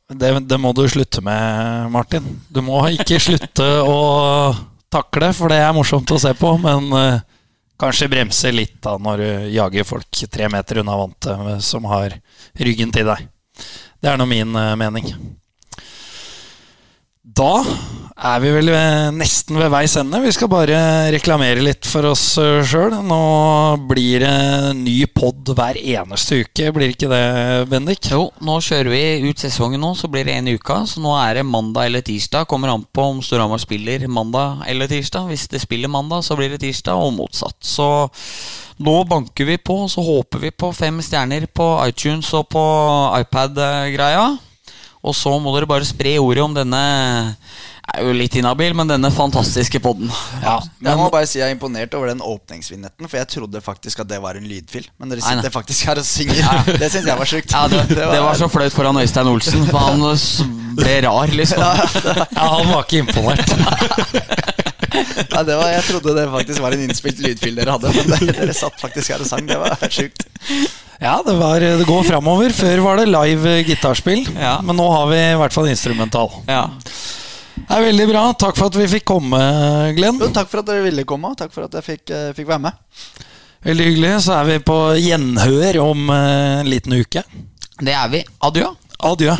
Det, det må du slutte med, Martin. Du må ikke slutte å takle, for det er morsomt å se på. Men eh, kanskje bremse litt da når du jager folk tre meter unna vantet eh, som har ryggen til deg. Det er nå min mening. Da er vi vel nesten ved veis ende. Vi skal bare reklamere litt for oss sjøl. Nå blir det ny pod hver eneste uke, blir ikke det, Bendik? Jo, nå kjører vi ut sesongen nå, så blir det i uka. Så nå er det mandag eller tirsdag. Kommer an på om Storhamar spiller mandag eller tirsdag. Hvis det spiller mandag, så blir det tirsdag, og motsatt. Så nå banker vi på, så håper vi på fem stjerner på iTunes og på iPad-greia. Og så må dere bare spre ordet om denne er jo litt inhabil, men denne fantastiske podden. Ja, jeg må bare si jeg er imponert over den åpningsvinnetten, for jeg trodde faktisk at det var en lydfil. Men dere Nei, nei. sitter faktisk her og synger. Det syns jeg var sjukt. Ja, det, det var så flaut foran Øystein Olsen, for han ble rar, liksom. Ja, han var ikke imponert. Ja, det var, jeg trodde det faktisk var en innspilt lydfil dere hadde, men dere, dere satt faktisk her og sang. Det var sjukt. Ja, det, var, det går framover. Før var det live gitarspill, Ja. men nå har vi i hvert fall instrumental. Ja. Det er veldig bra. Takk for at vi fikk komme, Glenn. Jo, takk for at dere ville komme, og takk for at jeg fikk, eh, fikk være med. Veldig hyggelig. Så er vi på gjenhør om eh, en liten uke. Det er vi. Adjø. Adjø.